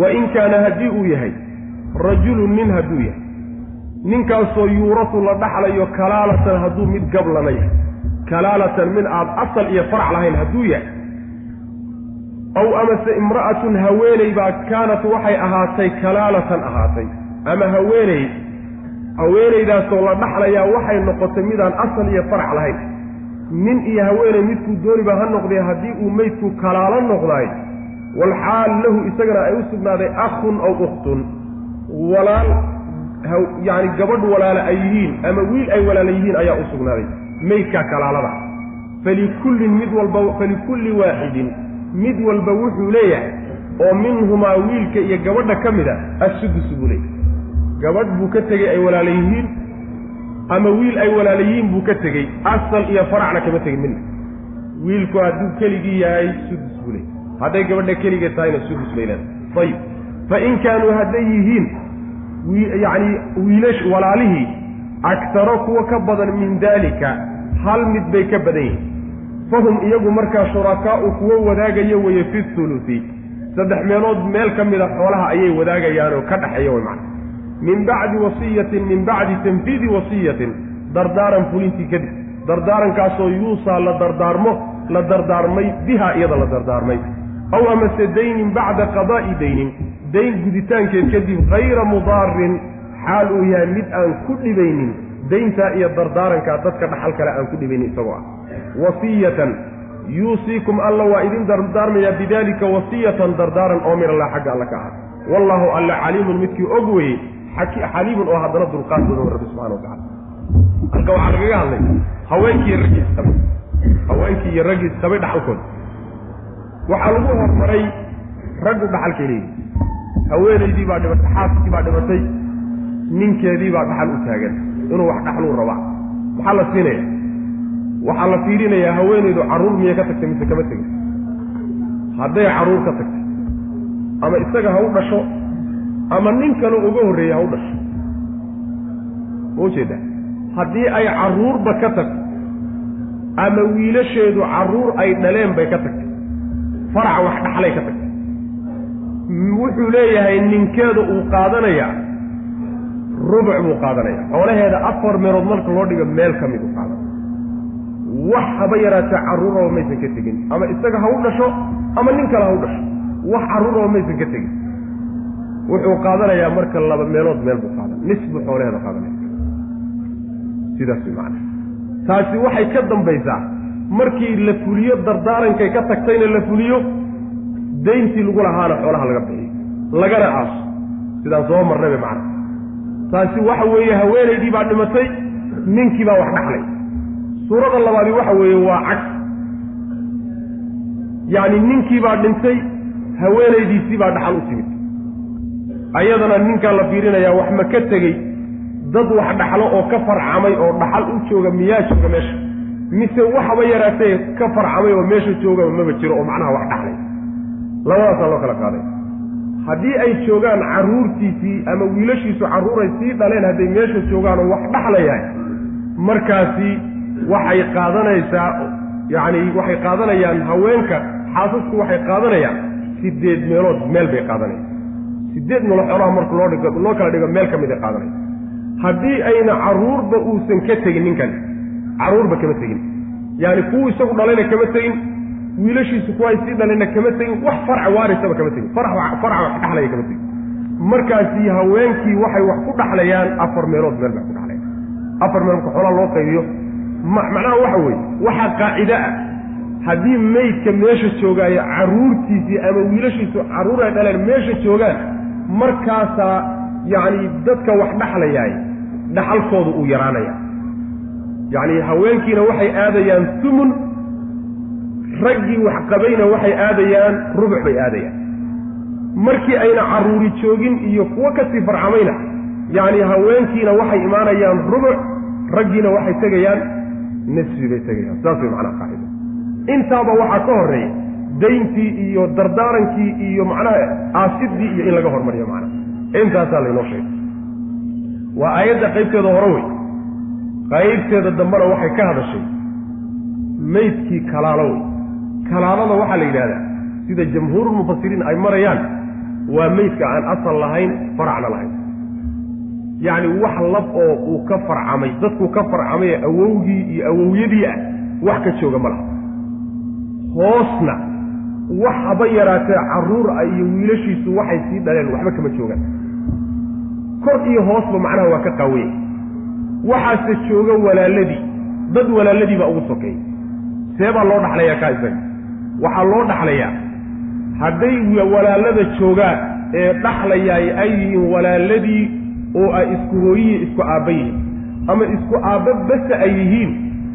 wa in kaana haddii uu yahay rajulun nin hadduu yahay. Ninkaasoo yuurasu la dhaxlayo kalaalatan hadduu mid gablana yahay kalaalatan min aad asal iyo farac lahayn hadduu yahay. Aw amase imra'atun haweeney baa kaanat waxay ahaatay kalaalatan ahaatay. Ama haweeney haweenaydaasoo la dhaxlayaa waxay noqotay midaan asal iyo farac lahayn nin iyo haweeney midkuu dooniba ha noqdee haddii uu meydku kalaalo noqdaay walxaal lahu isagana ay u sugnaaday akhun aw ukhtun. Walaal yacni gabadh walaala ay yihiin ama wiil ay walaala yihiin ayaa u sugnaaday meydkaa kalaalada. Falikullin mid walba falikulli waaxidin mid walba wuxuu leeyahay oo minhumaa wiilka iyo gabadha ka mid a assudusu buu leeyahay. Gabadh buu ka tegey ay walaala yihiin ama wiil ay walaala yihiin buu ka tegey asal iyo faracna kama tegin midna wiilku hadduu keligii yahay sudus buu leeyahay hadday gabadha keliga tahayna sudus bay leedahay ayib fa in kaanuu hadday yihiin yacni wiilash walaalihii agtaro kuwa ka badan min daalika hal mid bay ka badan yihiin. Fahum iyagu markaa shurakaa'u kuwo wadaagaya weeye fi thuluthi. Saddex meelood meel ka mida xoolaha ayay wadaagayaanoo ka dhaxeeya way macna min bacdi wasiyatin min bacdi tanfiidi wasiyatin. Dardaaran fulintii kadib. Dardaarankaasoo yuusaa la dardaarmo la dardaarmay bihaa iyada la dardaarmay. Aw amase daynin bacda qadaa'i daynin. Dayn guditaankeed kadib hayra mudaarin xaal uu yahay mid aan ku dhibaynin. Dayntaa iyo dardaarankaa dadka dhaxal kale aan ku dhibaynin isagoo ah. Wasiyatan yuusiikum alla waa idin dardaarmayaa bidalika wasiyatan dardaaran oo min allah xagga alla ka ah. Wallaahu alla caliimun midkii og weye xaliimun oo haddana dulqaad badan rabbi subxana wa tacala halka waxaa lagaga hadlay haweenkii iyo raggii isqabay haweenkii iyo raggii isqabay dhaxalkooda waxaa lagu hormaray raggu dhaxalkay leeyihi haweenaydii baa dhibatay xaaskii baa dhibatay ninkeedii baa dhaxal u taagan inuu wax dhaxluu rabaa. Maxaa la siinaya waxaa la fiirinayaa haweenaydu carruur miyay ka tagtay mise kama tegin hadday carruur ka tagtay ama isaga ha u dhasho ama nin kale uga horreeyey ha u dhasho ma ujeeda haddii ay carruurba ka tagto ama wiilasheedu carruur ay dhaleen bay ka tagtay farac wax dhaxlay ka tagtay. Wuxuu leeyahay ninkeeda uu qaadanayaa rubuc buu qaadanaya. Xoolaheeda afar meelood marka loo dhigo meel ka mid u qaadanaya wax haba yaraatee carruuraba maysan ka tegin. Ama isaga ha u dhasho ama nin kale ha u dhasho. Wax carruuraba maysan ka tegin wuxuu qaadanayaa marka laba meelood meel buu qaadan nis buu xoolaheeda qaadanaya. Sidaas way macana taasi waxay ka dambaysaa markii la fuliyo dardaarankay ka tagtayna la fuliyo dayntii lagu lahaana xoolaha laga bixiyo lagana aaso sidaan soo marnay bay macana taasi waxa weeye haweenaydii baa dhimatay ninkii baa wax dhaxlay. Suurada labaadi waxa weeye waa cag yacni ninkii baa dhintay haweenaydiisii baa dhaxal u timid ayadana ninkaa la fiirinayaa wax ma ka tegey. Dad wax dhaxlo oo ka farcamay oo dhaxal u jooga miyaa jooga meesha. Mise waxaba yaraatee ka farcamay oo meesha joogaba maba jiro oo macnaha wax dhaxlay. Labadaasaa loo kala qaaday. Haddii ay joogaan carruurtiisii ama wiilashiisu carruuray sii dhaleen hadday meesha joogaan oo wax dhaxlayahay markaasi waxay qaadanaysaa yacni waxay qaadanayaan haweenka xaasasku waxay qaadanayaan sideed meelood meel bay qaadanayaan sideed meelood xoolaha marka loo kala dhigo meel ka mid ay qaadanaya haddii ayna carruurba uusan ka tegin ninkan carruurba kama tegin. Yacani kuwu isagu dhalayna kama tegin wiilashiisu kuwaay sii dhalayna kama tegin wax farca waarisaba kama tegin. Farca wax dhaxlaya kama tegin. Markaasi haweenkii waxay wax ku dhaxlayaan afar meelood meel bay ku dhaxlayaan. Afar meel marka xoolaha loo qaybiyo macnaha waxa weeye waxaa qaacide ah. Haddii meydka meesha joogaayo carruurtiisii ama wiilashiisu carruur ay dhaleen meesha joogaan markaasaa yacni dadka wax dhaxlayaay dhaxalkooda uu yaraanaya yacni haweenkiina waxay aadayaan sumun raggii wax qabayna waxay aadayaan rubuc bay aadayaan. Markii ayna carruuri joogin iyo kuwo ka sii farcamayna yacni haweenkiina waxay imaanayaan rubuc raggiina waxay tegayaan nisfi bay tegayaan. Saas way macnaha qaacida intaaba waxaa ka horreeya dayntii iyo dardaarankii iyo macnaha aasidii iyo in laga hormariyo macnaha intaasaa laynoo sheegay. Waa aayadda qaybteeda hore wey. Qaybteeda dambena waxay ka hadashay meydkii kalaalo wey. Kalaalada waxaa la yidhahdaa sida jamhuurulmufasiriin ay marayaan waa meydka aan asal lahayn faracna lahayn. Yacni wax lab oo uu ka farcamay dadkuu ka farcamay awowgii iyo awowyadii ah wax ka jooga ma laha. Hoosna wax haba yaraatee carruur ah iyo wiilashiisu waxay sii dhaleen waxba kama joogaan. Kor iyo hoosba macnaha waa ka qaawaya waxaase jooga walaaladii. Dad walaaladii baa ugu see baa loo dhaxlayaa kaa isaga waxaa loo dhaxlayaa. Hadday walaalada joogaan ee dhaxlayaay ay yihiin walaaladii oo ay isku hooyihi isku aabba yihiin. Ama isku aabba base ay yihiin.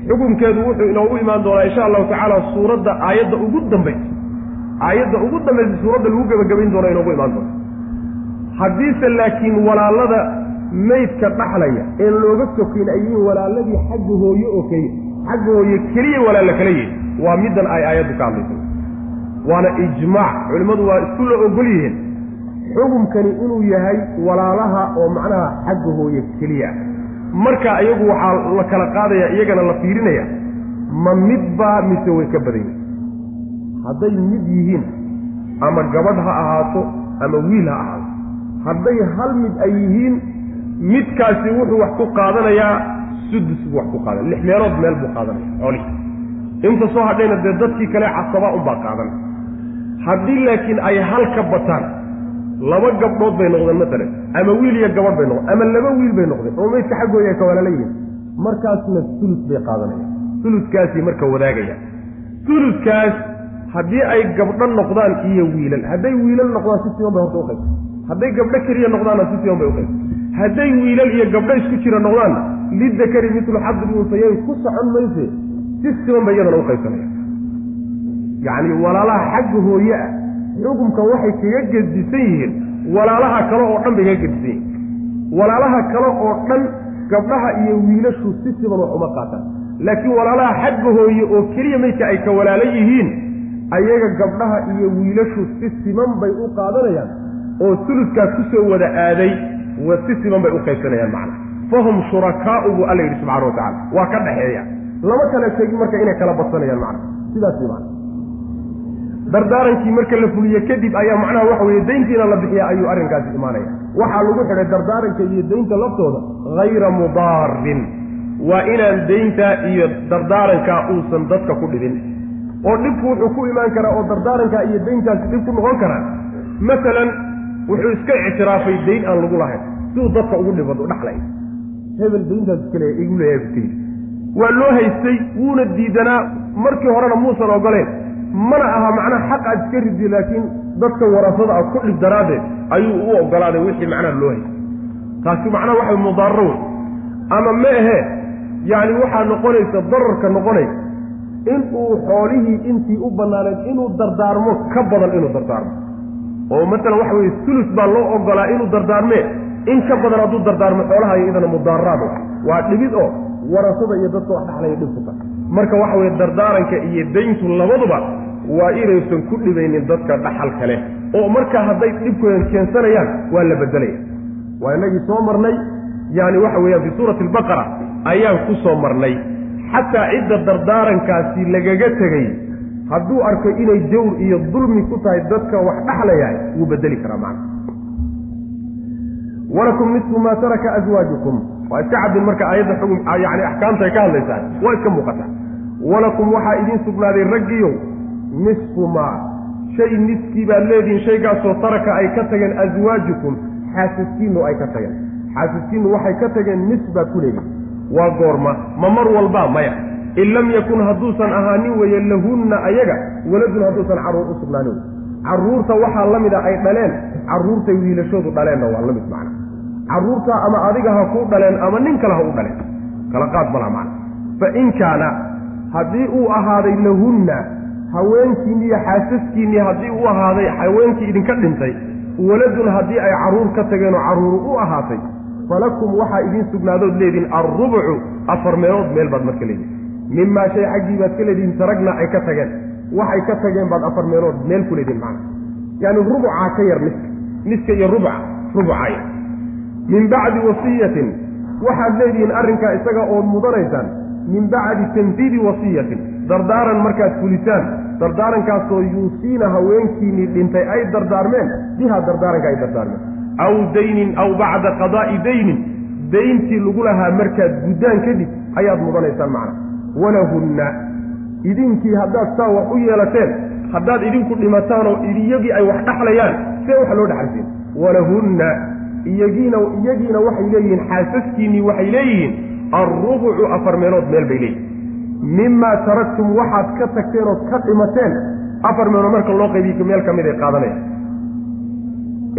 Xukunkeedu wuxuu inoogu imaan doonaa insha allahu tacaala suuradda aayadda ugu dambaysa aayadda ugu dambaysa suuradda lagu gebagabayn doono inoogu imaan doonto haddiise laakiin walaalada maydka dhaxlaya een looga sokayn ay yihiin walaaladii xagga hooye oo keliya xagga hooye keliya walaalla kala yihiin waa middan ay aayaddu ka hadlayso. Waana ijmaac culimmadu waa isku la ogol yihiin xukumkani inuu yahay walaalaha oo macnaha xagga hooye keliya. Marka iyagu waxaa la kala qaadaya iyagana la fiirinaya ma midbaa mise way ka badan yihiin hadday mid yihiin ama gabadh ha ahaato ama wiil ha ahaato hadday hal mid ay yihiin midkaasi wuxuu wax ku qaadanayaa sudus buu wax ku qaadanaya lix meelood meel buu qaadanaya xoolihi inta soo hadhayna dee dadkii kale casabaa unbaa qaadan. Haddii laakiin ay hal ka bataan laba gabdhood bay noqdeen matalan ama wiil iyo gabadh bay noqdeen ama laba wiil bay noqdeen. Oo maydka xaggooda ay ka walaala yihiin markaasna sulus bay qaadanayaan. Suluskaasii marka wadaagaya. Suluskaas haddii ay gabdho noqdaan iyo wiilal hadday wiilal noqdaan si siman bay horta uqaybsa hadday gabdho keliya noqdaanna si siman bay uqaybsa hadday wiilal iyo gabdho isku jira noqdaanna lidakari mitlu xadri unsayayn ku socon mayse si siman bay iyadana uqaybsanaya yacni walaalaha xagga hooye ah xukumka waxay kaga gedisan yihiin walaalaha kale oo dhan bay kaga gedisan yihiin. Walaalaha kale oo dhan gabdhaha iyo wiilashu si siman wax uma qaataan. Laakiin walaalaha xagga hooye oo keliya maydka ay ka walaala yihiin ayaga gabdhaha iyo wiilashu si siman bay u qaadanayaan oo suluskaas ku soo wada aaday si siman bay u qaybsanayaan macna. Fahum shurakaau buu alla yidhi subxana watacala waa ka dhaxeeya lama kala sheegin marka inay kala badsanayaan macna. Sidaas macna. Dardaarankii marka la fuliye kadib ayaa macnaha waxa weeye dayntiina la bixiya ayuu arrinkaasi imaanaya. Waxaa lagu xidhay dardaaranka iyo daynta laftooda hayra mudaarin waa inaan daynta iyo dardaarankaa uusan dadka ku dhibin oo dhibku wuxuu ku imaan karaa oo dardaarankaa iyo dayntaasi dhib ku noqon karaa. Masalan wuxuu iska ictiraafay dayn aan lagu lahayn. Siduu dadka ugu dhibado dhaxlay. Hebel dayntaas iskale igu leeyahay waa loo haystay wuuna diidanaa markii horena muusan ogoleen mana aha macnaha xaq aad iska ridi laakiin dadka warasada ah ku dhib daraaddeed ayuu u ogolaaday wixii macnaha loo haystay. Taasi macnaha waxa mudaararo wey ama ma ahe yacni waxaa noqonaysa dararka noqonay inuu xoolihii intii u bannaaneed inuu dardaarmo ka badan inuu dardaarmo. Oo matalan waxa weye sulus baa loo ogolaa inuu dardaarmee. In ka badan hadduu dardaarmo xoolaha iyo idana waa dhibid oo warasada iyo dadka wax dhaxlaya dhib ku tahay marka waxa weye dardaaranka iyo dayntu labaduba waa inaysan ku dhibaynin dadka dhaxalka leh. Oo marka hadday dhibkoodan keensanayaan waa la bedelaya waa inagii soo marnay yani waxa weeyaan fi suurati albaqara ayaan ku soo marnay xataa cidda dardaarankaasi lagaga tegay hadduu arko inay jawr iyo dulmi ku tahay dadka wax dhaxlayahay wuu bedeli karaa macna. Walakum nisfu maa taraka aswaajukum waa iska caddin marka aayadda xugum yani axkaamta ka hadlaysaa. Waa iska muuqataa walakum waxaa idiin sugnaaday raggiyow nisfu maa shay niskii baad leedihiin shaygaasoo taraka ay ka tageen aswaajukum xaasaskiinu ay ka tageen. Xaasaskiinu waxay ka tageen nis baad ku leedihin waa goorma. Ma mar walbaa maya. In lam yakun hadduusan ahaanin weeye lahunna ayaga waladun hadduusan carruur u sugnaanin. Carruurta waxaa la mida ay dhaleen carruurtay wiilashoodu dhaleenna waa la mid macna. Carruurta ama adiga ha kuu dhaleen ama nin kale ha u dhaleen. Kala qaad malaa macna. Fa in kaana haddii uu ahaaday lahunna haweenkiinni iyo xaasaskiinnii haddii uu ahaaday haweenkii idinka dhintay waladun haddii ay carruur ka tageenoo carruur u ahaatay falakum waxaa idiin sugnaadood leedihin alrubucu afar meelood meel baad marka leedihin mimaa shay xaggii baad ka leedihin taragna ay ka tageen. Waxay ka tageen baad afar meelood meel ku leedihin macna. Yaani rubucaa ka yar niska niska iyo rubuca rubucaa yar min bacdi wasiyatin waxaad leedihiin arrinkaa isaga ood mudanaysaan. Min bacdi tanfiidi wasiyatin dardaaran markaad fulisaan dardaarankaasoo yuusiina haweenkiinnii dhintay ay dardaarmeen bihaa dardaaranka ay dardaarmeen aw daynin aw bacda qadaa'i daynin dayntii lagu lahaa markaad guddaan kadib ayaad mudanaysaan macna. Walahunna idinkii haddaad saa wax u yeelateen haddaad idinku dhimataan oo iyagii ay wax dhaxlayaan see wax loo dhaxalsiin walahunna iyagiina iyagiina waxay leeyihiin xaasaskiinnii waxay leeyihiin alrubucu afar meelood meel bay leeyihiin mimaa taraktum waxaad ka tagteen ood ka dhimateen afar meelood marka loo qaybiy meel ka mid ay qaadanayaan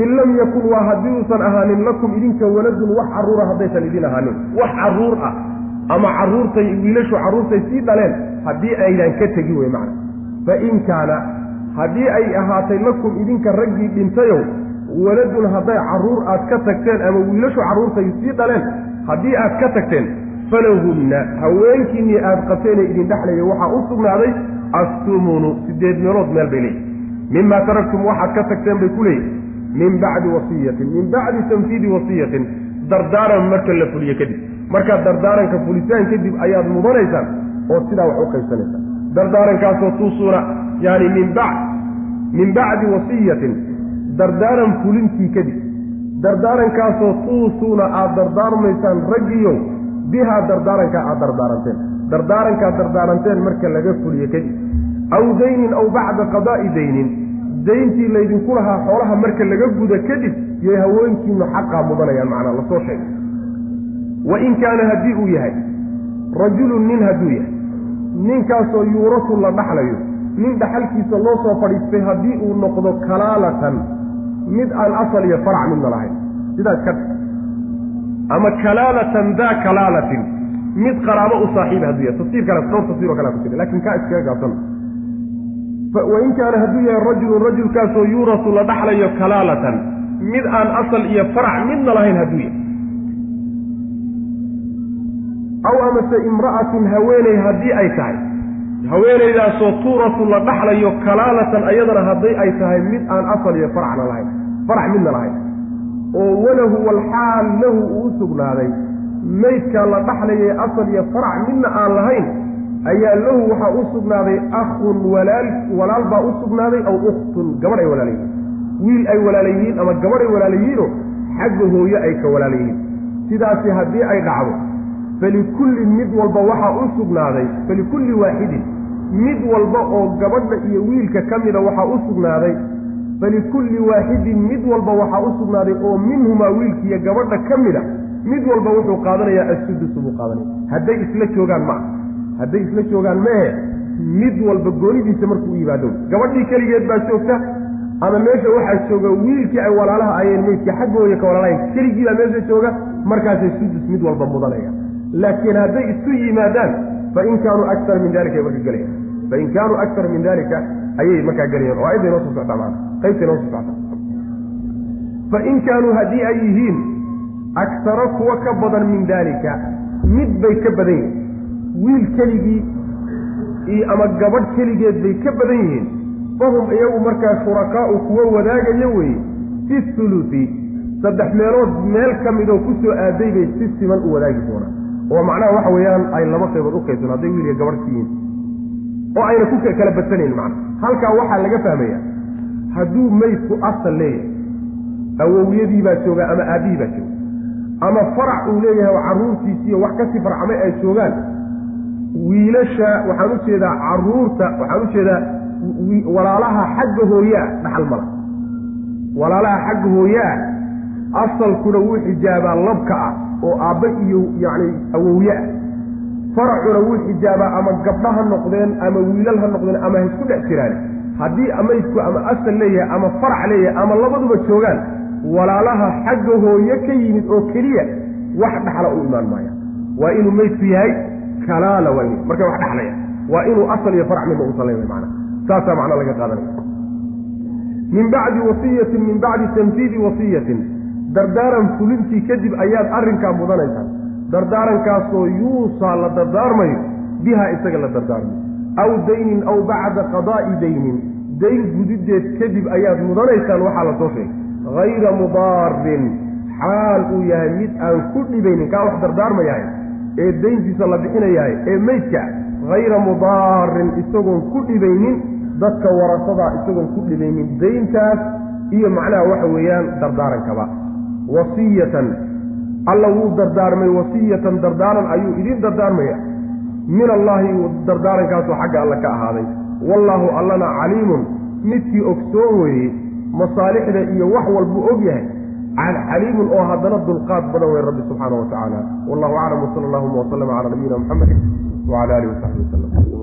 in lam yakun waa haddii uusan ahaanin lakum idinka waladun wax carruura haddaysan idin ahaanin. Wax carruur ah. Ama carruurtay wiilashu carruurtay sii dhaleen haddii aydan ka tegi wey macna. Fa in kaana haddii ay ahaatay lakum idinka raggii dhintayow waladun hadday carruur aad ka tagteen ama wiilashu carruurtay sii dhaleen haddii aad ka tagteen falahunna haweenkiinnii aad qabteenee idin dhexlaya waxaa u sugnaaday assumunu siddeed meelood meel bay leeyihi mimaa taraktum waxaad ka tagteen bay ku leeyihi min bacdi wasiyatin min bacdi tanfiidi wasiyatin dardaaran marka la fuliyo kadib. Markaad dardaaranka fulisaan kadib ayaad mudanaysaan oo sidaa wax u qaybsanaysaan dardaarankaasoo tuusuuna yaani min bacd min bacdi wasiyatin dardaaran fulintii kadib. Dardaarankaasoo tuusuuna aad dardaarmaysaan raggiyow bihaa dardaarankaa aad dardaaranteen dardaarankaad dardaaranteen marka laga fuliyo kadib. Aw daynin aw bacda qadaa'i daynin dayntii laydinku lahaa xoolaha marka laga guda kadib yay haweenkiinu xaqaa mudanayaan macnaa la soo sheegay. Wa in kaana haddii uu yahay rajulun nin hadduu yahay ninkaasoo yuurasu la dhaxlayo nin dhaxalkiisa loo soo fadhiistay haddii uu noqdo kalaalatan mid aan asal iyo farac midna lahayn sidaas ka ama kalaalatan daa kalaalatin mid qaraabo u saaxiiba hadduu yahay tafsiir kale dhowr tafsiir oo kalea ku jira laakiin kaa iskaga gaabsan wain kaana hadduu yahay rajulun rajulkaasoo yuurasu la dhaxlayo kalaalatan mid aan asal iyo farac midna lahayn hadduu yahay. Aw amase imra'atun haweeney haddii ay tahay. Haweenaydaasoo tuuratu la dhaxlayo kalaalatan ayadana hadday ay tahay mid aan asal iyo faracna lahayn farac midna lahayn. Oo walahu walxaal lahu uu u sugnaaday maydkaa la dhaxlayay asal iyo farac midna aan lahayn ayaa lahu waxaa u sugnaaday akhun walaal walaal baa u sugnaaday aw ukhtun gabadh ay walaala yihiin wiil ay walaala yihiin ama gabadh ay walaala xagga hooye ay ka walaala yihiin sidaasi haddii ay dhacdo falikullin mid walba waxaa u sugnaaday falikulli waaxidin mid walba oo gabadha iyo wiilka ka mida waxaa u sugnaaday falikulli waaxidin mid walba waxaa u sugnaaday oo minhumaa wiilkiiyo gabadha ka mida mid walba wuxuu qaadanayaa assudusu buu qaadanaya hadday isla joogaan ma ah hadday isla joogaan mehe mid walba goonidiisa markuu u yimaado. Gabadhii keligeed baa joogta ama meesha waxaa jooga wiilkii ay walaalaha ayeen meydkii xaggooya ka walaalahayn keligii baa meesha jooga markaasay sudus mid walba mudanaya laakiin hadday isu yimaadaan fain kaanuu aktar min dalika ay marka gelayan fain kaanuu aktar min dalika ayay markaa gelayaan oo ayadday noo soo maana qaybtay noo soo soctaa. Fain kaanuu haddii ay yihiin aktara kuwa ka badan min daalika mid bay ka badan yihiin wiil keligii iyo ama gabadh keligeed bay ka badan yihiin. Fahum iyagu markaa shurakaa'u kuwa wadaagaya weeye fi thuluthi saddex meelood meel ka midoo ku soo aaday bay si siman u wadaagi doonaan. Oo macnaha waxa weeyaan ay laba qaybood u qaybsan hadday wiil iyo gabadh ka yihiin oo ayna ku kala badanayn macna halkaa waxaa laga fahmaya hadduu meydku asal leeyahay awowyadii baa jooga ama aabbihii baa jooga ama farac uu leeyahay oo carruurtiisiiyo wax ka sii farcamay ay joogaan wiilasha waxaan u jeedaa carruurta waxaan u jeedaa walaalaha xagga hooyaa dhaxal mala. Walaalaha xagga hooyaa asalkuna wuu xijaabaa labka ah oo aabba iyo yacni awowye ah. Faracuna wuu xijaabaa ama gabdho ha noqdeen ama wiilal ha noqdeen ama ha isku dhex jiraan. Haddii maydku ama asal leeyahay ama farac leeyahay ama labaduba joogaan walaalaha xagga hooye ka yimid oo keliya wax dhaxla u imaan maaya. Waa inuu meydku yahay kalaala waa marka wax dhexlaya waa inuu asal iyo farac midna uusan leeyahay macna. Saasaa macna laga qaadanaya. Min bacdi wasiyatin min bacdi tanfiidi wasiyatin. Dardaaran fulintii kadib ayaad arrinkaa mudanaysaan dardaarankaasoo yuusaa la dardaarmayo bihaa isaga la dardaarmayo. Aw daynin aw bacda qadaa'i daynin. Dayn gudideed kadib ayaad mudanaysaan waxaa la soo sheegay. Hayra mudaarin xaal uu yahay mid aan ku dhibaynin kaa wax dardaarmayahay ee dayntiisa la bixinayahay ee meydka hayra mudaarin isagoon ku dhibaynin dadka warasadaa isagoon ku dhibaynin dayntaas iyo macnaha waxa weeyaan dardaarankaba wasiyatan alla wuu dardaarmay wasiyatan dardaaran ayuu idin dardaarmaya. Min allaahi dardaarankaasoo xagga alle ka ahaaday. Wallaahu allana caliimun midkii ogsoon weeye masaalixda iyo wax walbuu og yahay xaliimun oo haddana dulqaad badan wey rabbi subxaana wa tacaala wallahu aclam wsala allahuma waslama calaa nabiyina muxamedi wcala alihi wasaxbi wasalam